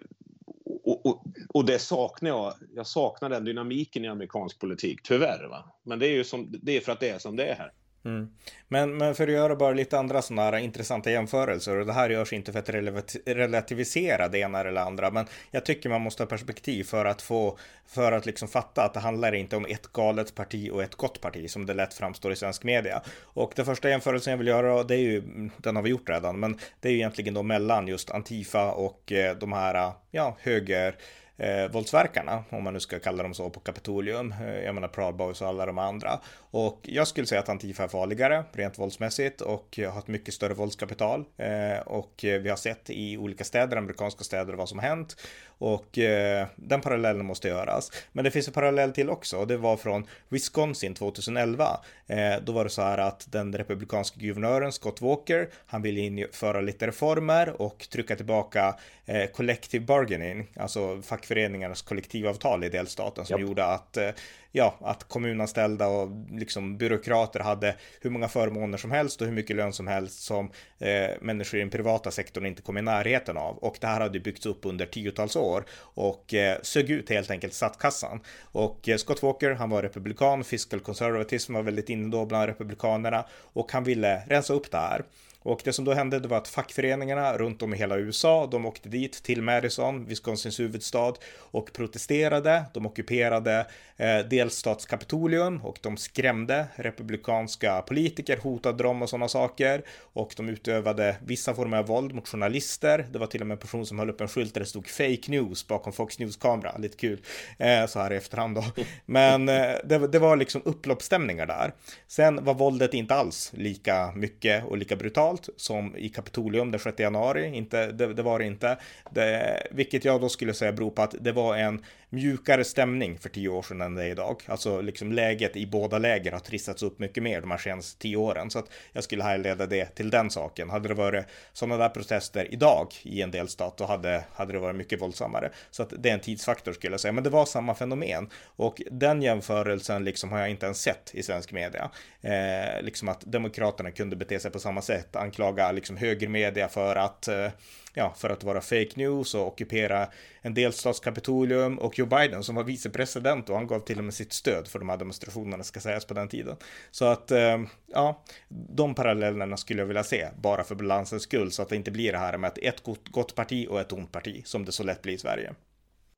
och, och, och, det saknar jag. Jag saknar den dynamiken i amerikansk politik, tyvärr. Va? Men det är ju som, det är för att det är som det är här. Mm. Men, men för att göra bara lite andra sådana här intressanta jämförelser och det här görs inte för att relativisera det ena eller andra men jag tycker man måste ha perspektiv för att få för att liksom fatta att det handlar inte om ett galet parti och ett gott parti som det lätt framstår i svensk media. Och den första jämförelsen jag vill göra det är ju, den har vi gjort redan, men det är ju egentligen då mellan just Antifa och eh, de här, ja, höger eh, våldsverkarna, om man nu ska kalla dem så, på Kapitolium. Eh, jag menar Proud Boys och alla de andra. Och jag skulle säga att Antifa är farligare rent våldsmässigt och har ett mycket större våldskapital. Eh, och eh, vi har sett i olika städer, amerikanska städer, vad som har hänt. Och eh, den parallellen måste göras. Men det finns en parallell till också och det var från Wisconsin 2011. Eh, då var det så här att den republikanska guvernören Scott Walker, han ville införa lite reformer och trycka tillbaka eh, collective bargaining, alltså fackföreningarnas kollektivavtal i delstaten som yep. gjorde att eh, ja, att kommunanställda och liksom byråkrater hade hur många förmåner som helst och hur mycket lön som helst som eh, människor i den privata sektorn inte kom i närheten av. Och det här hade byggts upp under tiotals år och eh, sög ut helt enkelt statskassan. Och eh, Scott Walker, han var republikan, fiscal conservatism var väldigt inne då bland republikanerna och han ville rensa upp det här. Och det som då hände det var att fackföreningarna runt om i hela USA, de åkte dit till Madison, Wisconsins huvudstad och protesterade. De ockuperade eh, delstatskapitolium och de skrämde republikanska politiker, hotade dem och sådana saker. Och de utövade vissa former av våld mot journalister. Det var till och med en person som höll upp en skylt där det stod fake news bakom Fox News-kamera. Lite kul eh, så här i efterhand då. Men eh, det, det var liksom upploppsstämningar där. Sen var våldet inte alls lika mycket och lika brutalt digitalt som i Kapitolium den 6 januari. Inte, det, det var det inte. Det, vilket jag då skulle säga beror på att det var en mjukare stämning för tio år sedan än det är idag. Alltså liksom läget i båda läger har trissats upp mycket mer de här senaste tio åren. Så att jag skulle härleda det till den saken. Hade det varit sådana där protester idag i en delstat då hade, hade det varit mycket våldsammare. Så att det är en tidsfaktor skulle jag säga. Men det var samma fenomen. Och den jämförelsen liksom har jag inte ens sett i svensk media. Eh, liksom att demokraterna kunde bete sig på samma sätt. Anklaga liksom högermedia för att eh, ja, för att vara fake news och ockupera en delstats Kapitolium och Joe Biden som var vicepresident och han gav till och med sitt stöd för de här demonstrationerna ska sägas på den tiden. Så att eh, ja, de parallellerna skulle jag vilja se bara för balansens skull så att det inte blir det här med att ett gott, gott parti och ett ont parti som det så lätt blir i Sverige.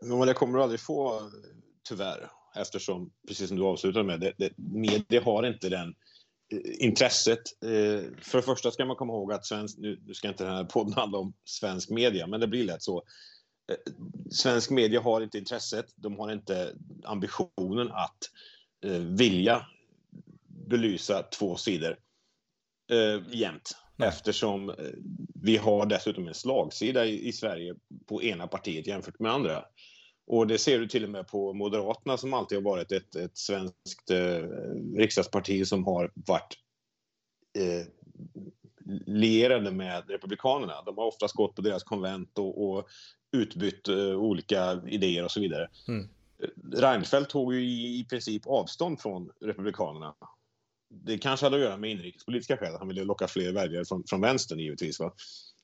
Men det kommer du aldrig få tyvärr eftersom, precis som du avslutade med, det, det, media har inte den intresset. Eh, för det första ska man komma ihåg att svensk, nu, ska inte den här podden handla om svensk media, men det blir lätt så. Eh, svensk media har inte intresset, de har inte ambitionen att eh, vilja belysa två sidor jämt. Nej. Eftersom vi har dessutom en slagsida i, Sverige på ena partiet jämfört med andra. Och det ser du till och med på Moderaterna som alltid har varit ett, ett svenskt eh, riksdagsparti som har varit eh, lierade med Republikanerna. De har oftast gått på deras konvent och, och utbytt eh, olika idéer och så vidare. Mm. Reinfeldt tog ju i, i princip avstånd från Republikanerna. Det kanske hade att göra med inrikespolitiska skäl, han ville locka fler väljare från, från vänstern givetvis. Va?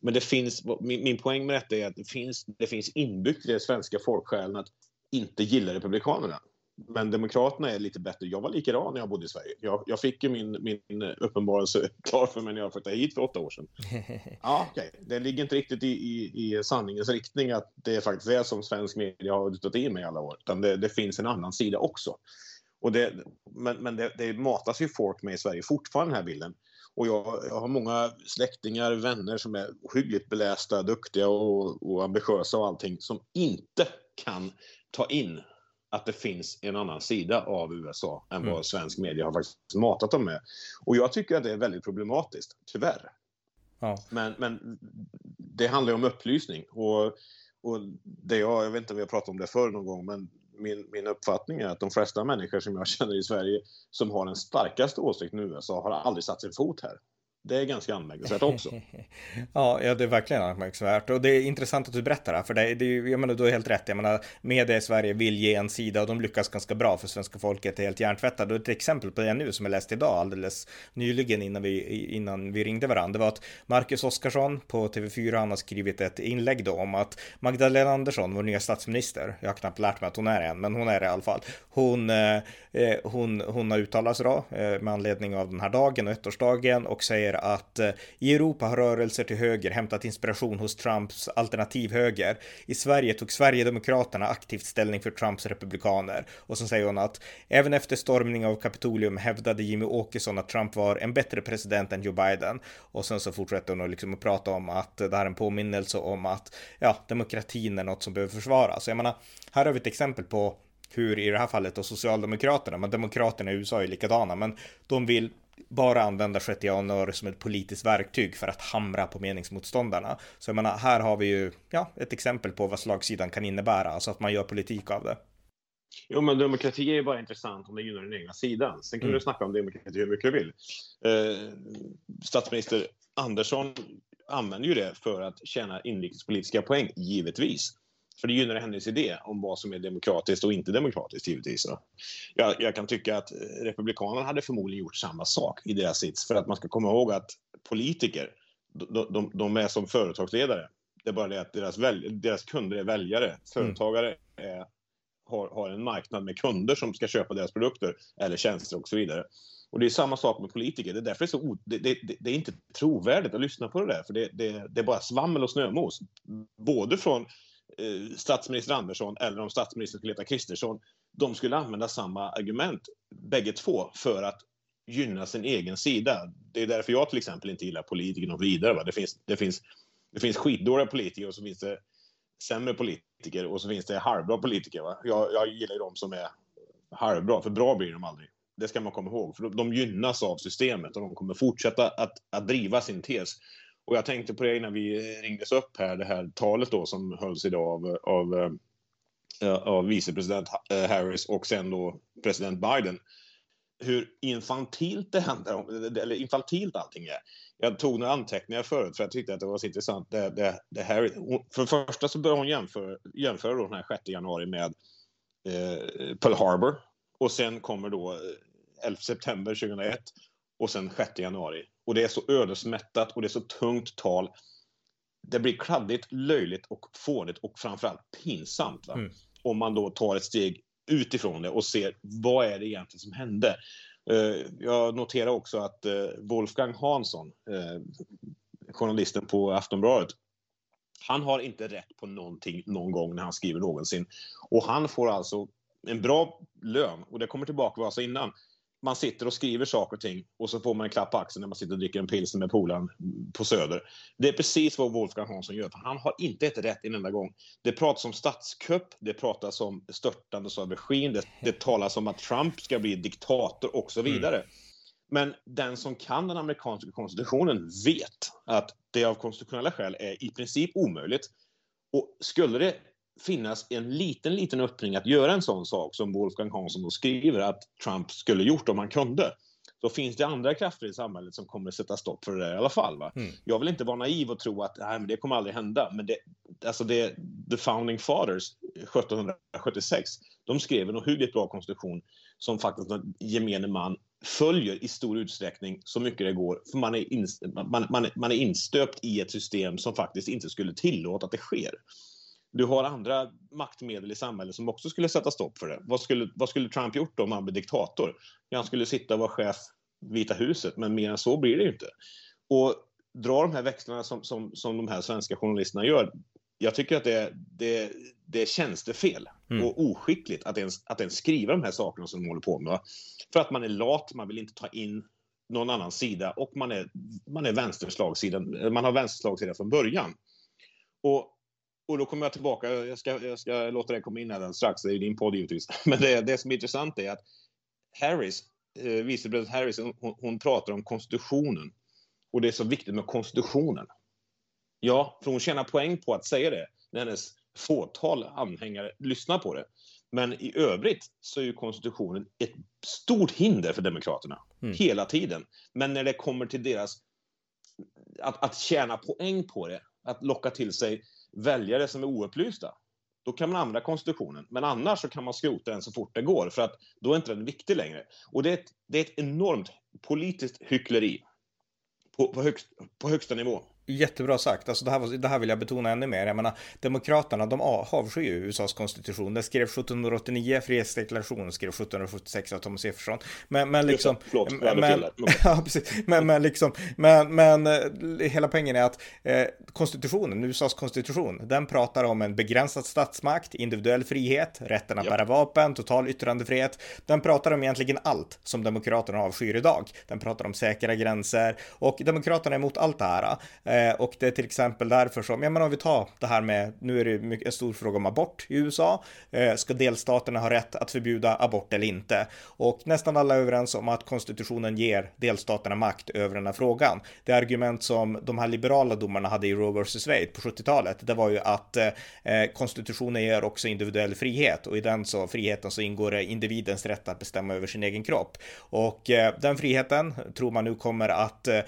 Men det finns, min, min poäng med detta är att det finns, det finns inbyggt i den svenska folksjälen att inte gilla Republikanerna. Men Demokraterna är lite bättre. Jag var likadan när jag bodde i Sverige. Jag, jag fick ju min, min uppenbarelse klar för mig när jag flyttade hit för åtta år sedan. Ja, okay. Det ligger inte riktigt i, i, i sanningens riktning att det faktiskt är som svensk media har dutat i mig alla år. Utan det, det finns en annan sida också. Och det, men men det, det matas ju folk med i Sverige fortfarande den här bilden. Och jag, jag, har många släktingar, vänner som är ohyggligt belästa, duktiga och, och ambitiösa och allting som inte kan ta in att det finns en annan sida av USA än vad mm. svensk media har faktiskt matat dem med. Och jag tycker att det är väldigt problematiskt, tyvärr. Ja. Men, men det handlar ju om upplysning. Och, och det jag, jag vet inte om vi har pratat om det förr någon gång, men min, min uppfattning är att de flesta människor som jag känner i Sverige som har den starkaste åsikten i USA har aldrig satt sin fot här. Det är ganska anmärkningsvärt också. ja, ja, det är verkligen anmärkningsvärt och det är intressant att du berättar det här, för det, det, jag menar, du har helt rätt. Jag menar, media i Sverige vill ge en sida och de lyckas ganska bra för svenska folket är helt hjärntvättade. Och ett exempel på det nu som jag läste idag alldeles nyligen innan vi, innan vi ringde varandra, det var att Marcus Oskarsson på TV4, han har skrivit ett inlägg då om att Magdalena Andersson, vår nya statsminister, jag har knappt lärt mig att hon är en, men hon är det i alla fall. Hon, eh, eh hon, hon har uttalat sig då eh, med anledning av den här dagen och ettårsdagen och säger säger att eh, i Europa har rörelser till höger hämtat inspiration hos Trumps alternativhöger. I Sverige tog Sverigedemokraterna aktivt ställning för Trumps republikaner. Och så säger hon att även efter stormning av Kapitolium hävdade Jimmy Åkesson att Trump var en bättre president än Joe Biden. Och sen så fortsätter hon att liksom prata om att det här är en påminnelse om att ja, demokratin är något som behöver försvaras. Så jag menar, här har vi ett exempel på hur i det här fallet då Socialdemokraterna, men Demokraterna i USA är likadana, men de vill bara använda 6 januari som ett politiskt verktyg för att hamra på meningsmotståndarna. Så jag menar, här har vi ju ja, ett exempel på vad slagsidan kan innebära, alltså att man gör politik av det. Jo, men demokrati är ju bara intressant om det gynnar den egna sidan. Sen kan mm. du snacka om demokrati hur mycket du vill. Eh, statsminister Andersson använder ju det för att tjäna inrikespolitiska poäng, givetvis. För det gynnar hennes idé om vad som är demokratiskt och inte demokratiskt givetvis. Jag, jag kan tycka att Republikanerna hade förmodligen gjort samma sak i deras sits. För att man ska komma ihåg att politiker, de, de, de är som företagsledare. Det är bara det att deras, väl, deras kunder är väljare. Företagare är, har, har en marknad med kunder som ska köpa deras produkter eller tjänster och så vidare. Och det är samma sak med politiker. Det är därför det är så det, det, det, är inte trovärdigt att lyssna på det där. För det, det, det är bara svammel och snömos. Både från Eh, statsminister Andersson eller om statsministern skulle heta Kristersson, de skulle använda samma argument, bägge två, för att gynna sin egen sida. Det är därför jag till exempel inte gillar politiker och vidare. Va? Det, finns, det, finns, det finns skitdåliga politiker och så finns det sämre politiker och så finns det halvbra politiker. Va? Jag, jag gillar ju de som är halvbra, för bra blir de aldrig. Det ska man komma ihåg, för de, de gynnas av systemet och de kommer fortsätta att, att driva sin tes. Och jag tänkte på det innan vi ringdes upp här, det här talet då som hölls idag av, av, eh, eh, av vicepresident eh, Harris och sen då president Biden. Hur infantilt det händer, eller infantilt allting är. Jag tog några anteckningar förut för jag tyckte att det var så intressant. Det, det, det här, för det första så började hon jämföra, jämföra då den här 6 januari med eh, Pearl Harbor. Och sen kommer då 11 september 2001 och sen 6 januari och det är så ödesmättat och det är så tungt tal. Det blir kladdigt, löjligt och fånigt och framförallt pinsamt. Mm. Om man då tar ett steg utifrån det och ser vad är det egentligen som hände. Uh, jag noterar också att uh, Wolfgang Hansson, uh, journalisten på Aftonbladet, han har inte rätt på någonting någon gång när han skriver någonsin. Och han får alltså en bra lön, och det kommer tillbaka vad jag sa innan man sitter och skriver saker och ting och så får man en klapp på axeln när man sitter och dricker en pilsner med polaren på Söder. Det är precis vad Wolfgang Hansson gör, för han har inte ett rätt en enda gång. Det pratas om statskupp, det pratas om störtande av regim, det, det talas om att Trump ska bli diktator och så vidare. Mm. Men den som kan den amerikanska konstitutionen vet att det av konstitutionella skäl är i princip omöjligt. Och skulle det finnas en liten, liten öppning att göra en sån sak som Wolfgang Hansson då skriver att Trump skulle gjort om han kunde. Då finns det andra krafter i samhället som kommer att sätta stopp för det där i alla fall. Mm. Jag vill inte vara naiv och tro att nej, men det kommer aldrig hända. Men det, alltså det, the founding fathers 1776, de skrev en ohyggligt bra konstitution som faktiskt gemene man följer i stor utsträckning så mycket det går. För man är, in, man, man, man är instöpt i ett system som faktiskt inte skulle tillåta att det sker. Du har andra maktmedel i samhället som också skulle sätta stopp för det. Vad skulle, vad skulle Trump gjort då om han blev diktator? Han skulle sitta och vara chef Vita huset, men mer än så blir det inte. Och dra de här växlarna som, som, som de här svenska journalisterna gör, jag tycker att det, det, det är tjänstefel mm. och oskickligt att ens, att ens skriva de här sakerna som de håller på med. För att man är lat, man vill inte ta in någon annan sida och man är, man är vänsterslagsida, man har vänsterslagsida från början. Och, och då kommer jag tillbaka, jag ska, jag ska låta det komma in här strax, det är din podd givetvis. Men det, det som är intressant är att Harris, eh, vicepresident Harris, hon, hon pratar om konstitutionen. Och det är så viktigt med konstitutionen. Ja, för hon tjänar poäng på att säga det när hennes fåtal anhängare lyssnar på det. Men i övrigt så är ju konstitutionen ett stort hinder för Demokraterna. Mm. Hela tiden. Men när det kommer till deras... Att, att tjäna poäng på det, att locka till sig väljare som är oupplysta, då kan man använda konstitutionen. Men annars så kan man skrota den så fort det går, för att då är inte den viktig längre. Och det är ett, det är ett enormt politiskt hyckleri på, på, högst, på högsta nivå. Jättebra sagt. Alltså det, här, det här vill jag betona ännu mer. Jag menar, Demokraterna, de avskyr ju USAs konstitution. Det skrev 1789, Frihetsdeklarationen skrev 1776 av Thomas Jefferson. Men, men liksom... Förlåt, men, ja, precis. Men, men liksom, men, men eh, hela poängen är att eh, konstitutionen, USAs konstitution, den pratar om en begränsad statsmakt, individuell frihet, rätten att ja. bära vapen, total yttrandefrihet. Den pratar om egentligen allt som Demokraterna avskyr idag. Den pratar om säkra gränser och Demokraterna är emot allt det här. Eh, Eh, och det är till exempel därför som, ja men om vi tar det här med, nu är det mycket, en stor fråga om abort i USA. Eh, ska delstaterna ha rätt att förbjuda abort eller inte? Och nästan alla är överens om att konstitutionen ger delstaterna makt över den här frågan. Det argument som de här liberala domarna hade i Roe vs. Wade på 70-talet, det var ju att eh, eh, konstitutionen ger också individuell frihet och i den så friheten så ingår det individens rätt att bestämma över sin egen kropp. Och eh, den friheten tror man nu kommer att eh,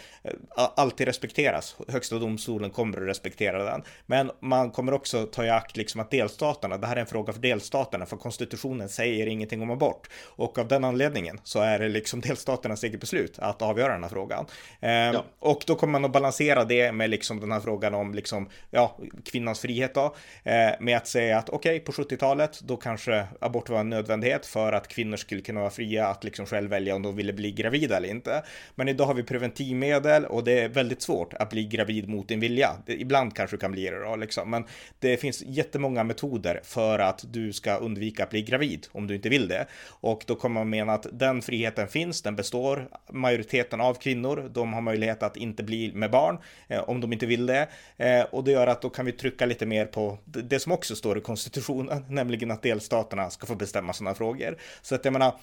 alltid respekteras högsta domstolen kommer att respektera den. Men man kommer också ta i akt liksom att delstaterna, det här är en fråga för delstaterna, för konstitutionen säger ingenting om abort. Och av den anledningen så är det liksom delstaternas eget beslut att avgöra den här frågan. Eh, ja. Och då kommer man att balansera det med liksom den här frågan om liksom, ja, kvinnans frihet då, eh, med att säga att okej, okay, på 70-talet, då kanske abort var en nödvändighet för att kvinnor skulle kunna vara fria att liksom själv välja om de ville bli gravida eller inte. Men idag har vi preventivmedel och det är väldigt svårt att bli gravid gravid mot din vilja. Ibland kanske du kan bli det då, liksom. men det finns jättemånga metoder för att du ska undvika att bli gravid om du inte vill det. Och då kommer man mena att den friheten finns, den består. Majoriteten av kvinnor, de har möjlighet att inte bli med barn eh, om de inte vill det. Eh, och det gör att då kan vi trycka lite mer på det som också står i konstitutionen, nämligen att delstaterna ska få bestämma sådana frågor. Så att jag menar,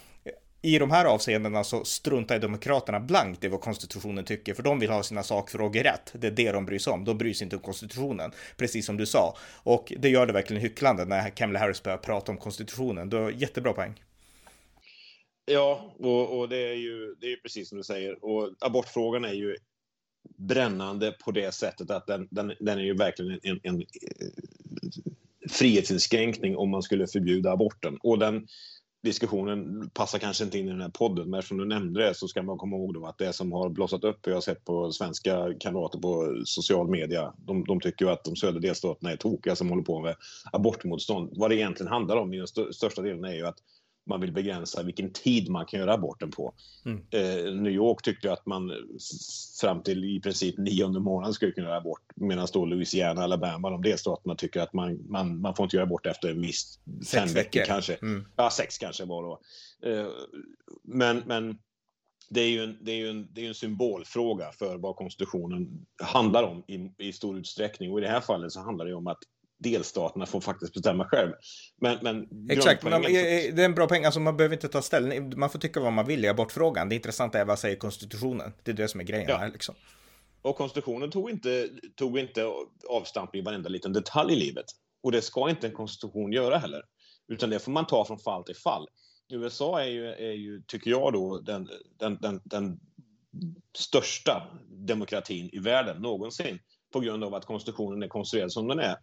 i de här avseendena så struntar Demokraterna blankt i vad konstitutionen tycker, för de vill ha sina sakfrågor rätt. Det är det de bryr sig om. De bryr sig inte om konstitutionen, precis som du sa. Och det gör det verkligen hycklande när Kamala Harris börjar prata om konstitutionen. Du har jättebra poäng. Ja, och, och, det, är ju, det är precis som du säger. Och abortfrågan är ju brännande på det sättet att den, den, den är ju verkligen en, en, en frihetsinskränkning om man skulle förbjuda aborten. Och den, diskussionen passar kanske inte in i den här podden, men eftersom du nämnde det så ska man komma ihåg då att det som har blossat upp, jag har sett på svenska kamrater på social media, de, de tycker ju att de södra delstaterna är tokiga som håller på med abortmotstånd. Vad det egentligen handlar om i den st största delen är ju att man vill begränsa vilken tid man kan göra aborten på. Mm. Eh, New York tyckte att man fram till i princip nionde månaden skulle kunna göra abort medan då Louisiana, Alabama, de delstaterna tycker att man, man, man får inte göra abort efter en viss fem veckor kanske. Mm. Ja, sex kanske var då. Eh, men, men det är ju en, det är en, det är en symbolfråga för vad konstitutionen handlar om i, i stor utsträckning. Och i det här fallet så handlar det om att delstaterna får faktiskt bestämma själv. Men, men Exakt, men det är en bra poäng. Alltså man behöver inte ta ställning. Man får tycka vad man vill i abortfrågan. Det intressanta är vad säger konstitutionen. Det är det som är grejen ja. här liksom. Och konstitutionen tog inte, tog inte avstamp i varenda liten detalj i livet. Och det ska inte en konstitution göra heller. Utan det får man ta från fall till fall. USA är ju, är ju tycker jag, då den, den, den, den största demokratin i världen någonsin på grund av att konstitutionen är konstruerad som den är.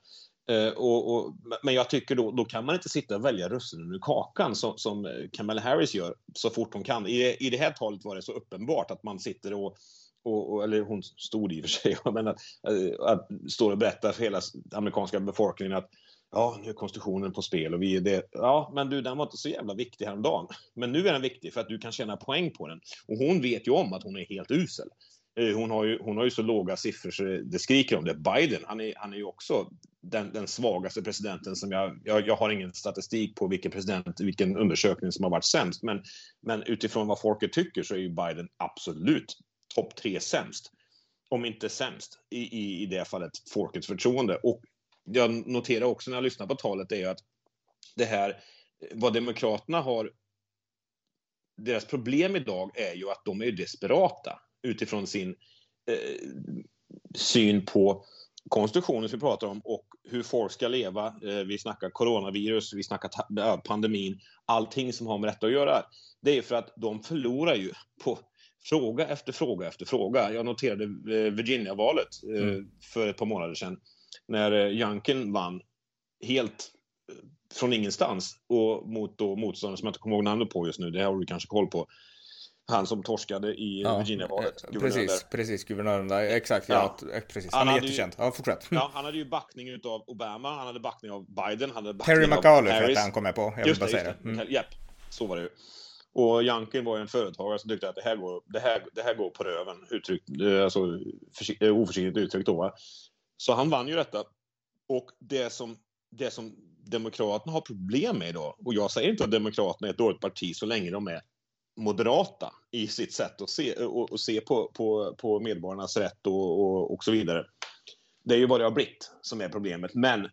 Eh, och, och, men jag tycker då, då kan man inte sitta och välja russinen ur kakan som, som eh, Kamala Harris gör så fort hon kan. I, I det här talet var det så uppenbart att man sitter och, och, och eller hon stod i och för sig, men att, eh, att står och berättar för hela amerikanska befolkningen att ja, nu är konstitutionen på spel och vi är det. Ja, men du, den var inte så jävla viktig häromdagen. Men nu är den viktig för att du kan tjäna poäng på den. Och hon vet ju om att hon är helt usel. Eh, hon har ju, hon har ju så låga siffror så det skriker om det. Biden, han är, han är ju också den, den svagaste presidenten som jag, jag, jag har ingen statistik på vilken president, vilken undersökning som har varit sämst. Men, men utifrån vad folket tycker så är ju Biden absolut topp tre sämst. Om inte sämst i, i, i det fallet folkets förtroende. Och jag noterar också när jag lyssnar på talet är att det här, vad Demokraterna har, deras problem idag är ju att de är desperata utifrån sin eh, syn på konstitutionen som vi pratar om och hur folk ska leva. Eh, vi snackar coronavirus, vi snackar pandemin, allting som har med detta att göra. Det är för att de förlorar ju på fråga efter fråga efter fråga. Jag noterade eh, Virginia-valet eh, mm. för ett par månader sedan när Janken vann helt från ingenstans och mot då motståndare som jag inte kommer ihåg namnet på just nu, det har du kanske koll på. Han som torskade i ja, Virginia-valet. Precis, precis, guvernören där. Exakt, ja. ja precis. Han, han är jättekänd. Ju, ja, fortsätt. Ja, han hade ju backning utav Obama, han hade backning av Biden, han hade backning Terry McAuliffe hette han, kom med på. Jag vill bara säga det. Mm. Japp, så var det ju. Och Janken var ju en företagare som tyckte att det här går, det här, det här går på röven, uttryckt, eh, alltså, försikt, eh, oförsiktigt uttryckt då. Så han vann ju detta. Och det som, det som Demokraterna har problem med idag, och jag säger inte att Demokraterna är ett dåligt parti så länge de är moderata i sitt sätt att se, och, och se på, på, på medborgarnas rätt och, och, och så vidare. Det är ju vad det har blivit som är problemet. Men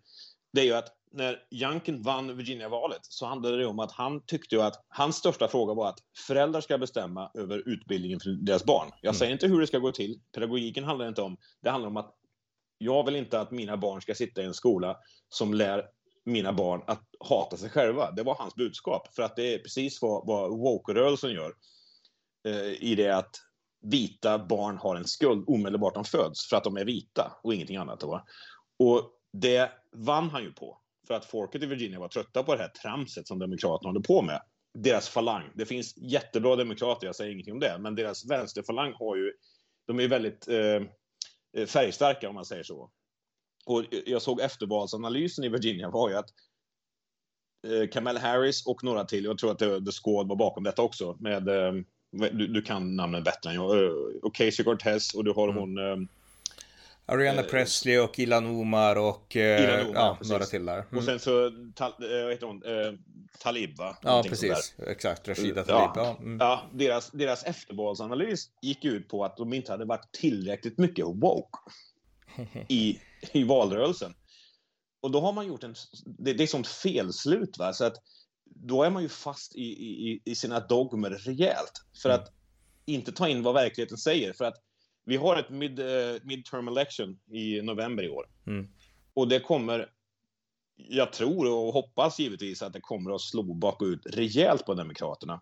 det är ju att när Youngkin vann Virginia-valet så handlade det om att han tyckte ju att hans största fråga var att föräldrar ska bestämma över utbildningen för deras barn. Jag mm. säger inte hur det ska gå till. Pedagogiken handlar inte om. Det handlar om att jag vill inte att mina barn ska sitta i en skola som lär mina barn att hata sig själva. Det var hans budskap. För att det är precis vad, vad woke-rörelsen gör. Eh, I det att vita barn har en skuld omedelbart de föds för att de är vita och ingenting annat. Va? Och det vann han ju på. För att folket i Virginia var trötta på det här tramset som Demokraterna håller på med. Deras falang. Det finns jättebra demokrater, jag säger ingenting om det, men deras vänsterfalang har ju... De är väldigt eh, eh, färgstarka om man säger så. Och jag såg eftervalsanalysen i Virginia var ju att eh, Kamala Harris och några till, jag tror att The Squad var bakom detta också, med, eh, du, du, kan namnen bättre än jag, uh, Ocasio Cortez och du har mm. hon eh, Ariana eh, Presley och Ilan Omar och eh, Ilan Omar, ja, några till där. Mm. Och sen så, tal, eh, heter hon, eh, Talib va? Ja, precis. Exakt, Rashida Talib. Ja, mm. ja deras, deras eftervalsanalys gick ut på att de inte hade varit tillräckligt mycket woke i, i valrörelsen. Och då har man gjort en... Det, det är sånt felslut va, så att då är man ju fast i, i, i sina dogmer rejält. För att inte ta in vad verkligheten säger. För att vi har ett mid, uh, midterm election i november i år. Mm. Och det kommer, jag tror och hoppas givetvis att det kommer att slå bakut rejält på Demokraterna.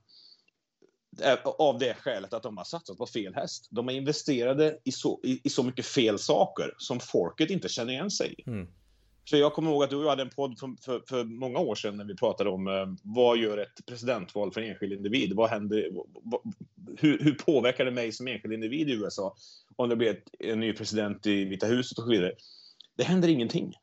Av det skälet att de har satsat på fel häst. De är investerade i så, i, i så mycket fel saker som folket inte känner igen sig i. Mm. Så jag kommer ihåg att du hade en podd för, för, för, många år sedan när vi pratade om eh, vad gör ett presidentval för en enskild individ? Vad händer? Vad, hur, hur, påverkar det mig som enskild individ i USA om det blir ett, en ny president i Vita huset och så vidare? Det händer ingenting.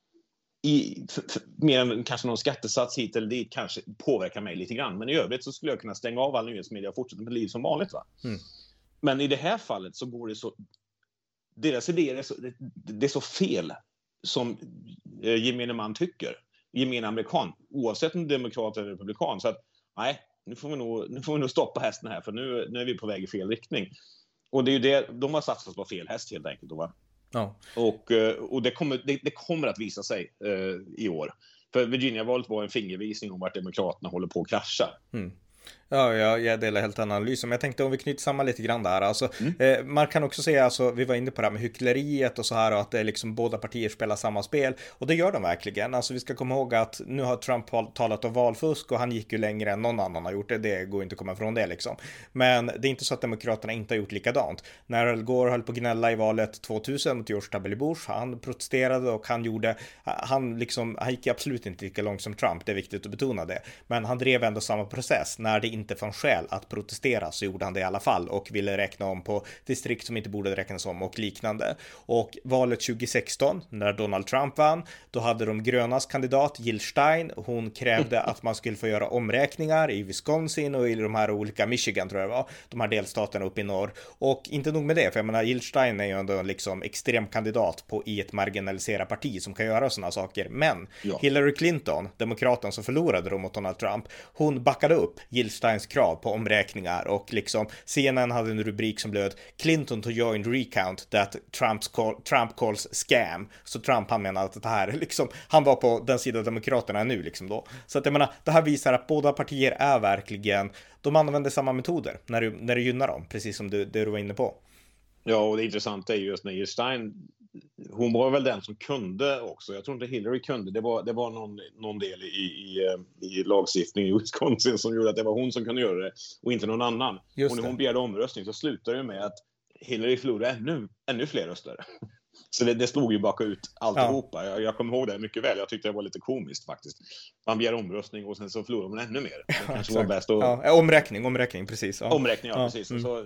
I, för, för, mer än kanske någon skattesats hit eller dit kanske påverkar mig lite grann. Men i övrigt så skulle jag kunna stänga av all nyhetsmedia och fortsätta med liv som vanligt. Va? Mm. Men i det här fallet så går det så... Deras idéer är så, det, det är så fel som eh, gemene man tycker. Gemene amerikan, oavsett om demokrat eller republikan. Så att nej, nu får vi nog, nu får vi nog stoppa hästen här för nu, nu är vi på väg i fel riktning. Och det är ju det, de har satsat på fel häst helt enkelt. Då, va? Ja. Och, eh, och det, kommer, det, det kommer att visa sig eh, i år. För Virginia-valet var en fingervisning om vart Demokraterna håller på att krascha. Mm. Ja, jag, jag delar helt analysen, men jag tänkte om vi knyter samman lite grann där. Alltså, mm. eh, man kan också säga, alltså, vi var inne på det här med hyckleriet och så här och att det är liksom båda partier spelar samma spel och det gör de verkligen. Alltså, vi ska komma ihåg att nu har Trump talat om valfusk och han gick ju längre än någon annan har gjort det. Det går inte att komma ifrån det liksom. Men det är inte så att Demokraterna inte har gjort likadant. När Al Gore höll på att gnälla i valet 2000 mot George W. Bush, han protesterade och han gjorde, han liksom, han gick absolut inte lika långt som Trump, det är viktigt att betona det. Men han drev ändå samma process när det inte fanns skäl att protestera så gjorde han det i alla fall och ville räkna om på distrikt som inte borde räknas om och liknande. Och valet 2016 när Donald Trump vann, då hade de grönas kandidat Jill Stein. Hon krävde att man skulle få göra omräkningar i Wisconsin och i de här olika Michigan tror jag det var, de här delstaterna uppe i norr. Och inte nog med det, för jag menar Jill Stein är ju ändå en liksom extrem kandidat på i ett marginaliserat parti som kan göra sådana saker. Men ja. Hillary Clinton, demokraten som förlorade då mot Donald Trump, hon backade upp Jill Steins krav på omräkningar och liksom CNN hade en rubrik som löd Clinton to join recount that Trump's call, Trump calls scam. Så Trump han menar att det här liksom, han var på den sida Demokraterna nu liksom då. Så att jag menar, det här visar att båda partier är verkligen, de använder samma metoder när det, när det gynnar dem, precis som du, det du var inne på. Ja, och det intressanta är just när Stein hon var väl den som kunde också. Jag tror inte Hillary kunde. Det var, det var någon, någon del i, i, eh, i lagstiftningen i Wisconsin som gjorde att det var hon som kunde göra det och inte någon annan. Just och när hon begärde omröstning så slutade det med att Hillary förlorade ännu, ännu fler röster. Så det, det slog ju baka ut alltihopa. Ja. Jag, jag kommer ihåg det mycket väl. Jag tyckte det var lite komiskt faktiskt. Man begär omröstning och sen så förlorar man ännu mer. Det kanske var bäst att... ja, omräkning, omräkning, precis. Ja. Omräkning, ja, precis. Mm. Så,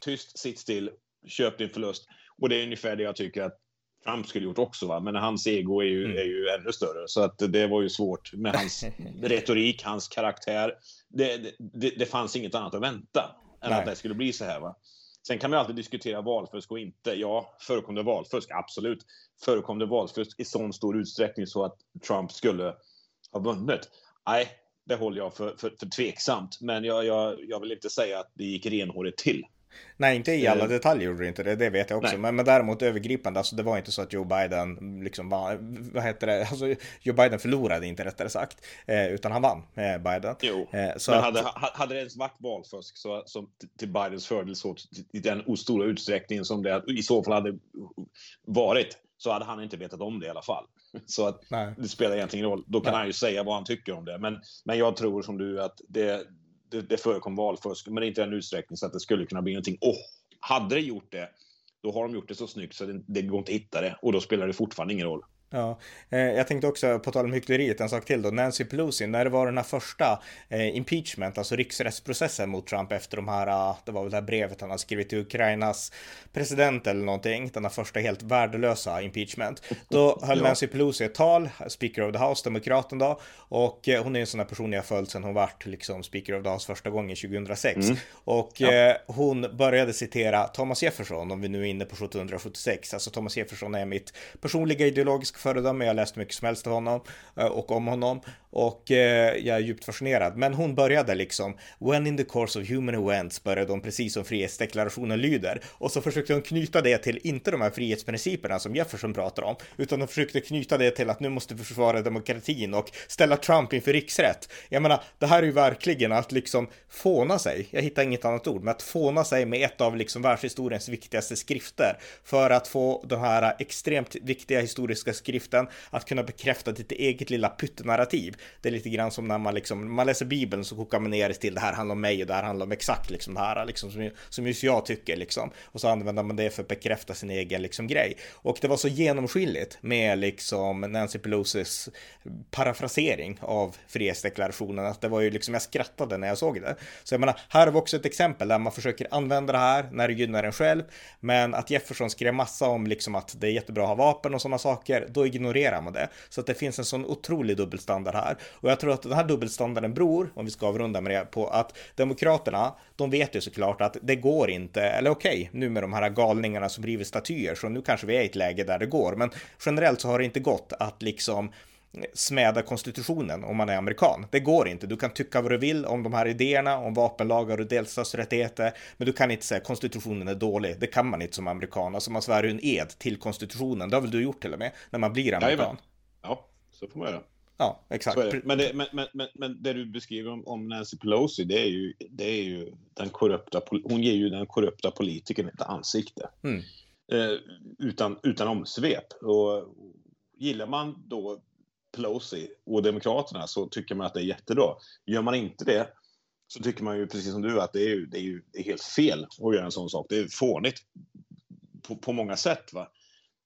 tyst, sitt still, köp din förlust. Och det är ungefär det jag tycker att Trump skulle gjort också, va? men hans ego är ju, mm. är ju ännu större. Så att det var ju svårt med hans retorik, hans karaktär. Det, det, det fanns inget annat att vänta än Nej. att det skulle bli så här. Va? Sen kan man alltid diskutera valfusk och inte. Ja, förekom det valfusk? Absolut. Förekom det valfusk i sån stor utsträckning så att Trump skulle ha vunnit? Nej, det håller jag för, för, för tveksamt. Men jag, jag, jag vill inte säga att det gick renhårigt till. Nej, inte i alla eh, detaljer gjorde det inte det, det vet jag också. Men, men däremot övergripande, alltså det var inte så att Joe Biden liksom var, vad heter det, alltså Joe Biden förlorade inte rättare sagt, eh, utan han vann eh, Biden. Jo, eh, så men hade, att, hade det ens varit valfusk så, så till Bidens fördel så i den stora utsträckningen som det i så fall hade varit, så hade han inte vetat om det i alla fall. Så att det spelar egentligen ingen roll. Då kan Nej. han ju säga vad han tycker om det. Men, men jag tror som du att det, det, det förekom valfusk, men inte i den utsträckning så att det skulle kunna bli någonting. Och hade det gjort det, då har de gjort det så snyggt så det, det går inte att hitta det och då spelar det fortfarande ingen roll. Ja, eh, jag tänkte också på tal om hyckleriet, en sak till då. Nancy Pelosi, när det var den här första eh, impeachment, alltså riksrättsprocessen mot Trump efter de här, uh, det var väl det här brevet han har skrivit till Ukrainas president eller någonting, den här första helt värdelösa impeachment. Då höll ja. Nancy Pelosi ett tal, Speaker of the House, demokraten då, och eh, hon är en sån här person jag följt sedan hon vart liksom Speaker of the House första gången 2006. Mm. Och ja. eh, hon började citera Thomas Jefferson, om vi nu är inne på 1776, alltså Thomas Jefferson är mitt personliga ideologiska föredöme. Jag har läst mycket som helst av honom eh, och om honom och eh, jag är djupt fascinerad. Men hon började liksom When in the course of human events började hon precis som frihetsdeklarationen lyder och så försökte hon knyta det till inte de här frihetsprinciperna som Jefferson pratar om utan hon försökte knyta det till att nu måste vi försvara demokratin och ställa Trump inför riksrätt. Jag menar, det här är ju verkligen att liksom fåna sig. Jag hittar inget annat ord, men att fåna sig med ett av liksom världshistoriens viktigaste skrifter för att få de här extremt viktiga historiska skriften att kunna bekräfta ditt eget lilla pyttenarrativ. Det är lite grann som när man liksom, man läser Bibeln så kokar man ner det till det här handlar om mig och det här handlar om exakt liksom det här liksom som, som just jag tycker liksom. Och så använder man det för att bekräfta sin egen liksom grej. Och det var så genomskinligt med liksom Nancy Pelosis parafrasering av frihetsdeklarationen att det var ju liksom, jag skrattade när jag såg det. Så jag menar, här har vi också ett exempel där man försöker använda det här när det gynnar en själv. Men att Jefferson skrev massa om liksom att det är jättebra att ha vapen och sådana saker, då ignorerar man det. Så att det finns en sån otrolig dubbelstandard här. Och jag tror att den här dubbelstandarden beror, om vi ska avrunda med det, på att Demokraterna, de vet ju såklart att det går inte, eller okej, okay, nu med de här galningarna som river statyer, så nu kanske vi är i ett läge där det går, men generellt så har det inte gått att liksom smäda konstitutionen om man är amerikan. Det går inte. Du kan tycka vad du vill om de här idéerna, om vapenlagar och delstatsrättigheter, men du kan inte säga konstitutionen är dålig. Det kan man inte som amerikan. Alltså man svär en ed till konstitutionen. Det har väl du gjort till och med, när man blir amerikan? Ja, så får man göra. Ja, exakt. Det. Men, det, men, men, men, det du beskriver om, om, Nancy Pelosi, det är ju, det är ju den korrupta, hon ger ju den korrupta politikern ett ansikte. Mm. Eh, utan, utan omsvep. Och gillar man då Pelosi och Demokraterna så tycker man att det är jättebra. Gör man inte det så tycker man ju precis som du att det är, ju, det är, ju, det är helt fel att göra en sån sak. Det är fånigt på, på många sätt. Va?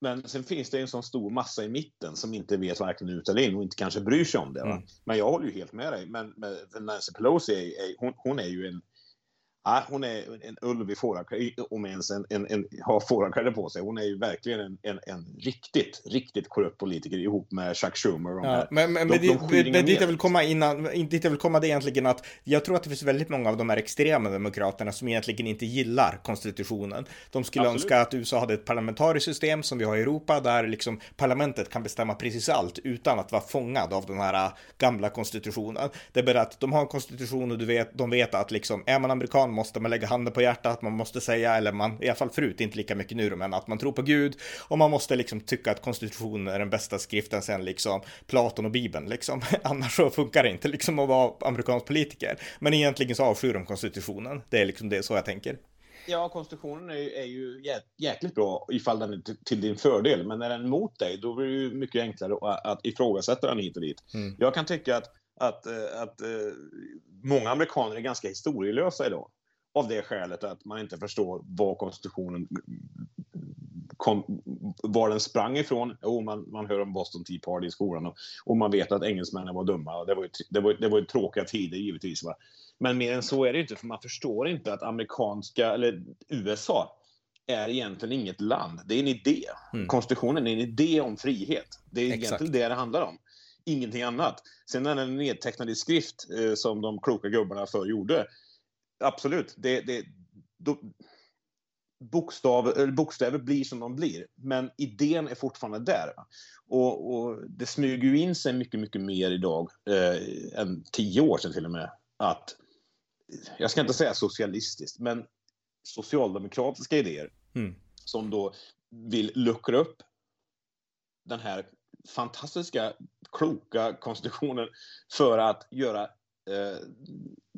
Men sen finns det en sån stor massa i mitten som inte vet varken ut eller in och inte kanske bryr sig om det. Mm. Men jag håller ju helt med dig. Men, men Nancy Pelosi, är, är, hon, hon är ju en Ja, hon är en ulv i fårakläder, om ens en, en, en, har fårakläder på sig. Hon är ju verkligen en, en, en riktigt, riktigt korrupt politiker ihop med Chuck Schumer. Ja, här, men men, de, de men, men dit jag vill komma innan, dit jag vill komma det egentligen att jag tror att det finns väldigt många av de här extrema demokraterna som egentligen inte gillar konstitutionen. De skulle Absolut. önska att USA hade ett parlamentariskt system som vi har i Europa där liksom parlamentet kan bestämma precis allt utan att vara fångad av den här gamla konstitutionen. Det bara att de har en konstitution och du vet, de vet att liksom är man amerikan måste man lägga handen på hjärtat, man måste säga, eller man, i alla fall förut, inte lika mycket nu, men att man tror på Gud och man måste liksom tycka att konstitutionen är den bästa skriften sen liksom Platon och Bibeln liksom. Annars så funkar det inte liksom att vara amerikansk politiker. Men egentligen så avskyr de konstitutionen. Det är liksom det så jag tänker. Ja, konstitutionen är, är ju jä jäkligt bra ifall den är till din fördel, men när den är emot dig, då blir det ju mycket enklare att, att ifrågasätta den hit och dit. Mm. Jag kan tycka att, att, att, att uh, många amerikaner är ganska historielösa idag av det skälet att man inte förstår var konstitutionen kom, var den sprang ifrån. Jo, man, man hör om Boston Tea Party i skolan och, och man vet att engelsmännen var dumma. Det var ju, det var, det var ju tråkiga tider givetvis. Va? Men mer än så är det inte, för man förstår inte att amerikanska, eller USA, är egentligen inget land. Det är en idé. Mm. Konstitutionen är en idé om frihet. Det är Exakt. egentligen det det handlar om. Ingenting annat. Sen är den nedtecknad i skrift, eh, som de kloka gubbarna förr gjorde, absolut. Det, det, då, bokstav, bokstäver blir som de blir, men idén är fortfarande där. Och, och det smyger ju in sig mycket, mycket mer idag eh, än tio år sedan till och med. Att, jag ska inte säga socialistiskt, men socialdemokratiska idéer mm. som då vill luckra upp den här fantastiska, kloka konstitutionen för att göra eh,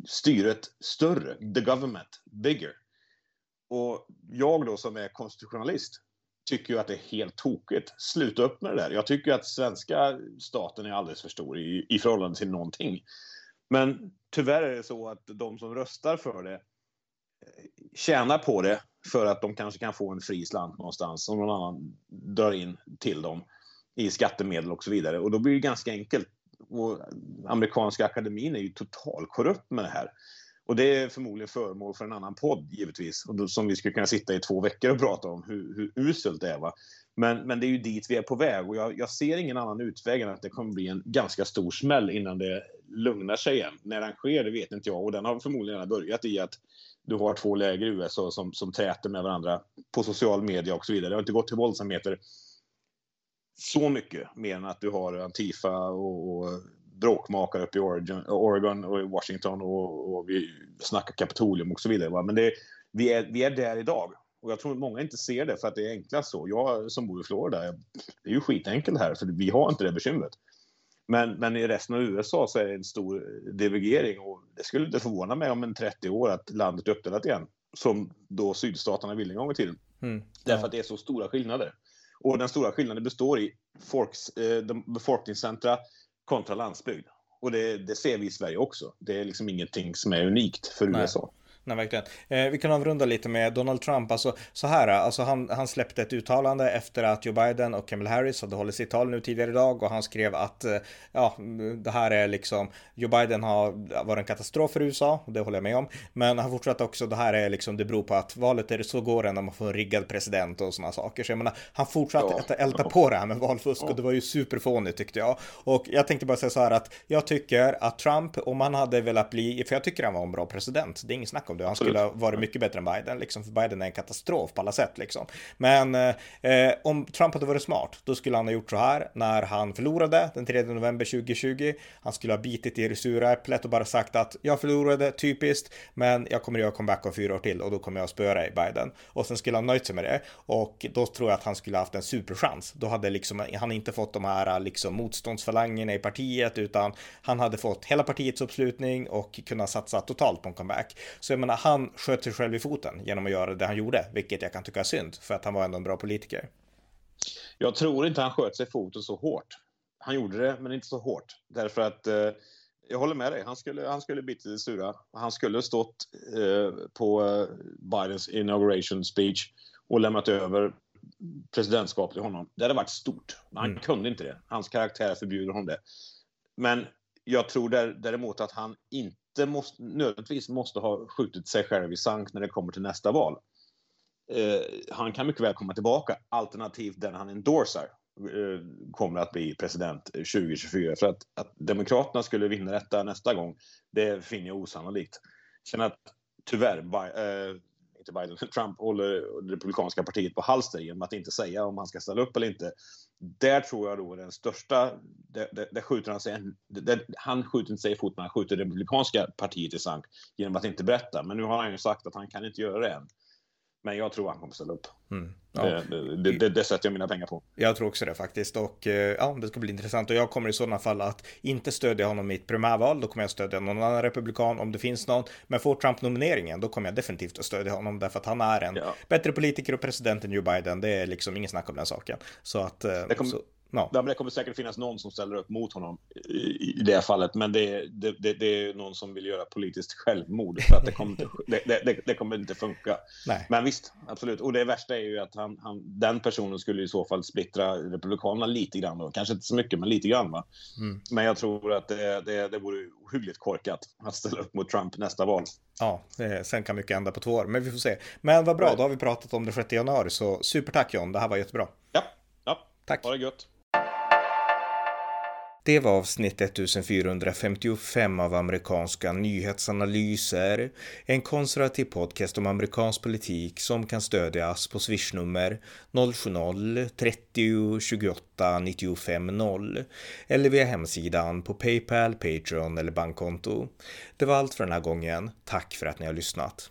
styret större, the government bigger. Och jag då som är konstitutionalist tycker ju att det är helt tokigt. Sluta upp med det där. Jag tycker att svenska staten är alldeles för stor i, i förhållande till någonting. Men tyvärr är det så att de som röstar för det eh, tjänar på det för att de kanske kan få en fri slant någonstans som någon annan drar in till dem i skattemedel och så vidare. Och då blir det ganska enkelt och amerikanska akademin är ju totalkorrupt med det här. Och det är förmodligen föremål för en annan podd givetvis, och som vi skulle kunna sitta i två veckor och prata om hur, hur uselt det är. Va? Men, men det är ju dit vi är på väg och jag, jag, ser ingen annan utväg än att det kommer bli en ganska stor smäll innan det lugnar sig igen. När den sker, det vet inte jag och den har förmodligen redan börjat i att du har två läger i USA som, som träter med varandra på social media och så vidare. Det har inte gått till våldsamheter så mycket mer än att du har Antifa och, och bråkmakare uppe i Oregon, och Washington och, och, vi snackar Kapitolium och så vidare. Va? Men det, vi, är, vi är där idag. Och jag tror att många inte ser det för att det är enklast så. Jag som bor i Florida, det är ju skitenkelt här för vi har inte det bekymret. Men, men i resten av USA så är det en stor divergering och det skulle inte förvåna mig om en 30 år att landet är uppdelat igen. Som då sydstaterna ville en gång i tiden. Mm. Därför att det är så stora skillnader. Och den stora skillnaden består i folks, eh, befolkningscentra kontra landsbygd. Och det, det, ser vi i Sverige också. Det är liksom ingenting som är unikt för Nej. USA. Nej, verkligen. Eh, vi kan avrunda lite med Donald Trump. Alltså, så här, alltså han, han släppte ett uttalande efter att Joe Biden och Kamala Harris hade hållit sitt tal nu tidigare idag och han skrev att eh, ja, det här är liksom, Joe Biden har varit en katastrof för USA det håller jag med om. Men han fortsatte också, det här är liksom, det beror på att valet är så går det när man får en riggad president och sådana saker. Så jag menar, han fortsatte ja, att älta på det här med valfusk och det var ju superfånigt tyckte jag. Och jag tänkte bara säga så här att jag tycker att Trump, om han hade velat bli, för jag tycker han var en bra president, det är inget snack om som det. Han skulle ha varit mycket bättre än Biden, liksom, för Biden är en katastrof på alla sätt. Liksom. Men eh, om Trump hade varit smart, då skulle han ha gjort så här när han förlorade den 3 november 2020. Han skulle ha bitit i det sura äpplet och bara sagt att jag förlorade, typiskt, men jag kommer göra comeback om fyra år till och då kommer jag spöa dig, Biden. Och sen skulle han nöjt sig med det och då tror jag att han skulle haft en superchans. Då hade liksom han inte fått de här liksom motståndsfalangerna i partiet utan han hade fått hela partiets uppslutning och kunna satsa totalt på en comeback. Så jag menar, han sköt sig själv i foten genom att göra det han gjorde, vilket jag kan tycka är synd för att han var ändå en bra politiker. Jag tror inte han sköt sig i foten så hårt. Han gjorde det, men inte så hårt. Därför att eh, jag håller med dig. Han skulle, han skulle bitit det sura. Han skulle stått eh, på eh, Bidens inauguration speech och lämnat över presidentskap till honom. Det hade varit stort. Han mm. kunde inte det. Hans karaktär förbjuder honom det. Men jag tror däremot att han inte måste, nödvändigtvis måste ha skjutit sig själv i sank när det kommer till nästa val. Eh, han kan mycket väl komma tillbaka, alternativt den han endorsar eh, kommer att bli president 2024. För att, att Demokraterna skulle vinna detta nästa gång, det finner jag osannolikt. Sen att tyvärr, eh, till Biden, Trump håller det republikanska partiet på halster genom att inte säga om han ska ställa upp eller inte. Där tror jag då den största, där, där, där skjuter han sig, där, han skjuter inte sig i foten, han skjuter det republikanska partiet i sank genom att inte berätta. Men nu har han ju sagt att han kan inte göra det än. Men jag tror han kommer ställa upp. Mm. Ja. Det, det, det, det, sätter jag mina pengar på. Jag tror också det faktiskt. Och eh, ja, det ska bli intressant. Och jag kommer i sådana fall att inte stödja honom i ett primärval. Då kommer jag stödja någon annan republikan om det finns någon. Men får Trump nomineringen, då kommer jag definitivt att stödja honom. Därför att han är en ja. bättre politiker och president än Joe Biden. Det är liksom ingen snack om den saken. Så att... Eh, kommer... så... Ja. Det kommer säkert finnas någon som ställer upp mot honom i, i det fallet, men det, det, det, det, är någon som vill göra politiskt självmord för att det kommer inte, det, kommer inte funka. Nej. Men visst, absolut. Och det värsta är ju att han, han, den personen skulle i så fall splittra Republikanerna lite grann. Då. Kanske inte så mycket, men lite grann. Mm. Men jag tror att det, det, det vore ohyggligt korkat att ställa upp mot Trump nästa val. Ja, sen kan mycket hända på två år, men vi får se. Men vad bra, då har vi pratat om det 6 januari, så supertack John, det här var jättebra. Ja, ja. tack. Ha det gött. Det var avsnitt 1455 av amerikanska nyhetsanalyser. En konservativ podcast om amerikansk politik som kan stödjas på swishnummer 070-30 28 95 0 eller via hemsidan på Paypal, Patreon eller bankkonto. Det var allt för den här gången. Tack för att ni har lyssnat.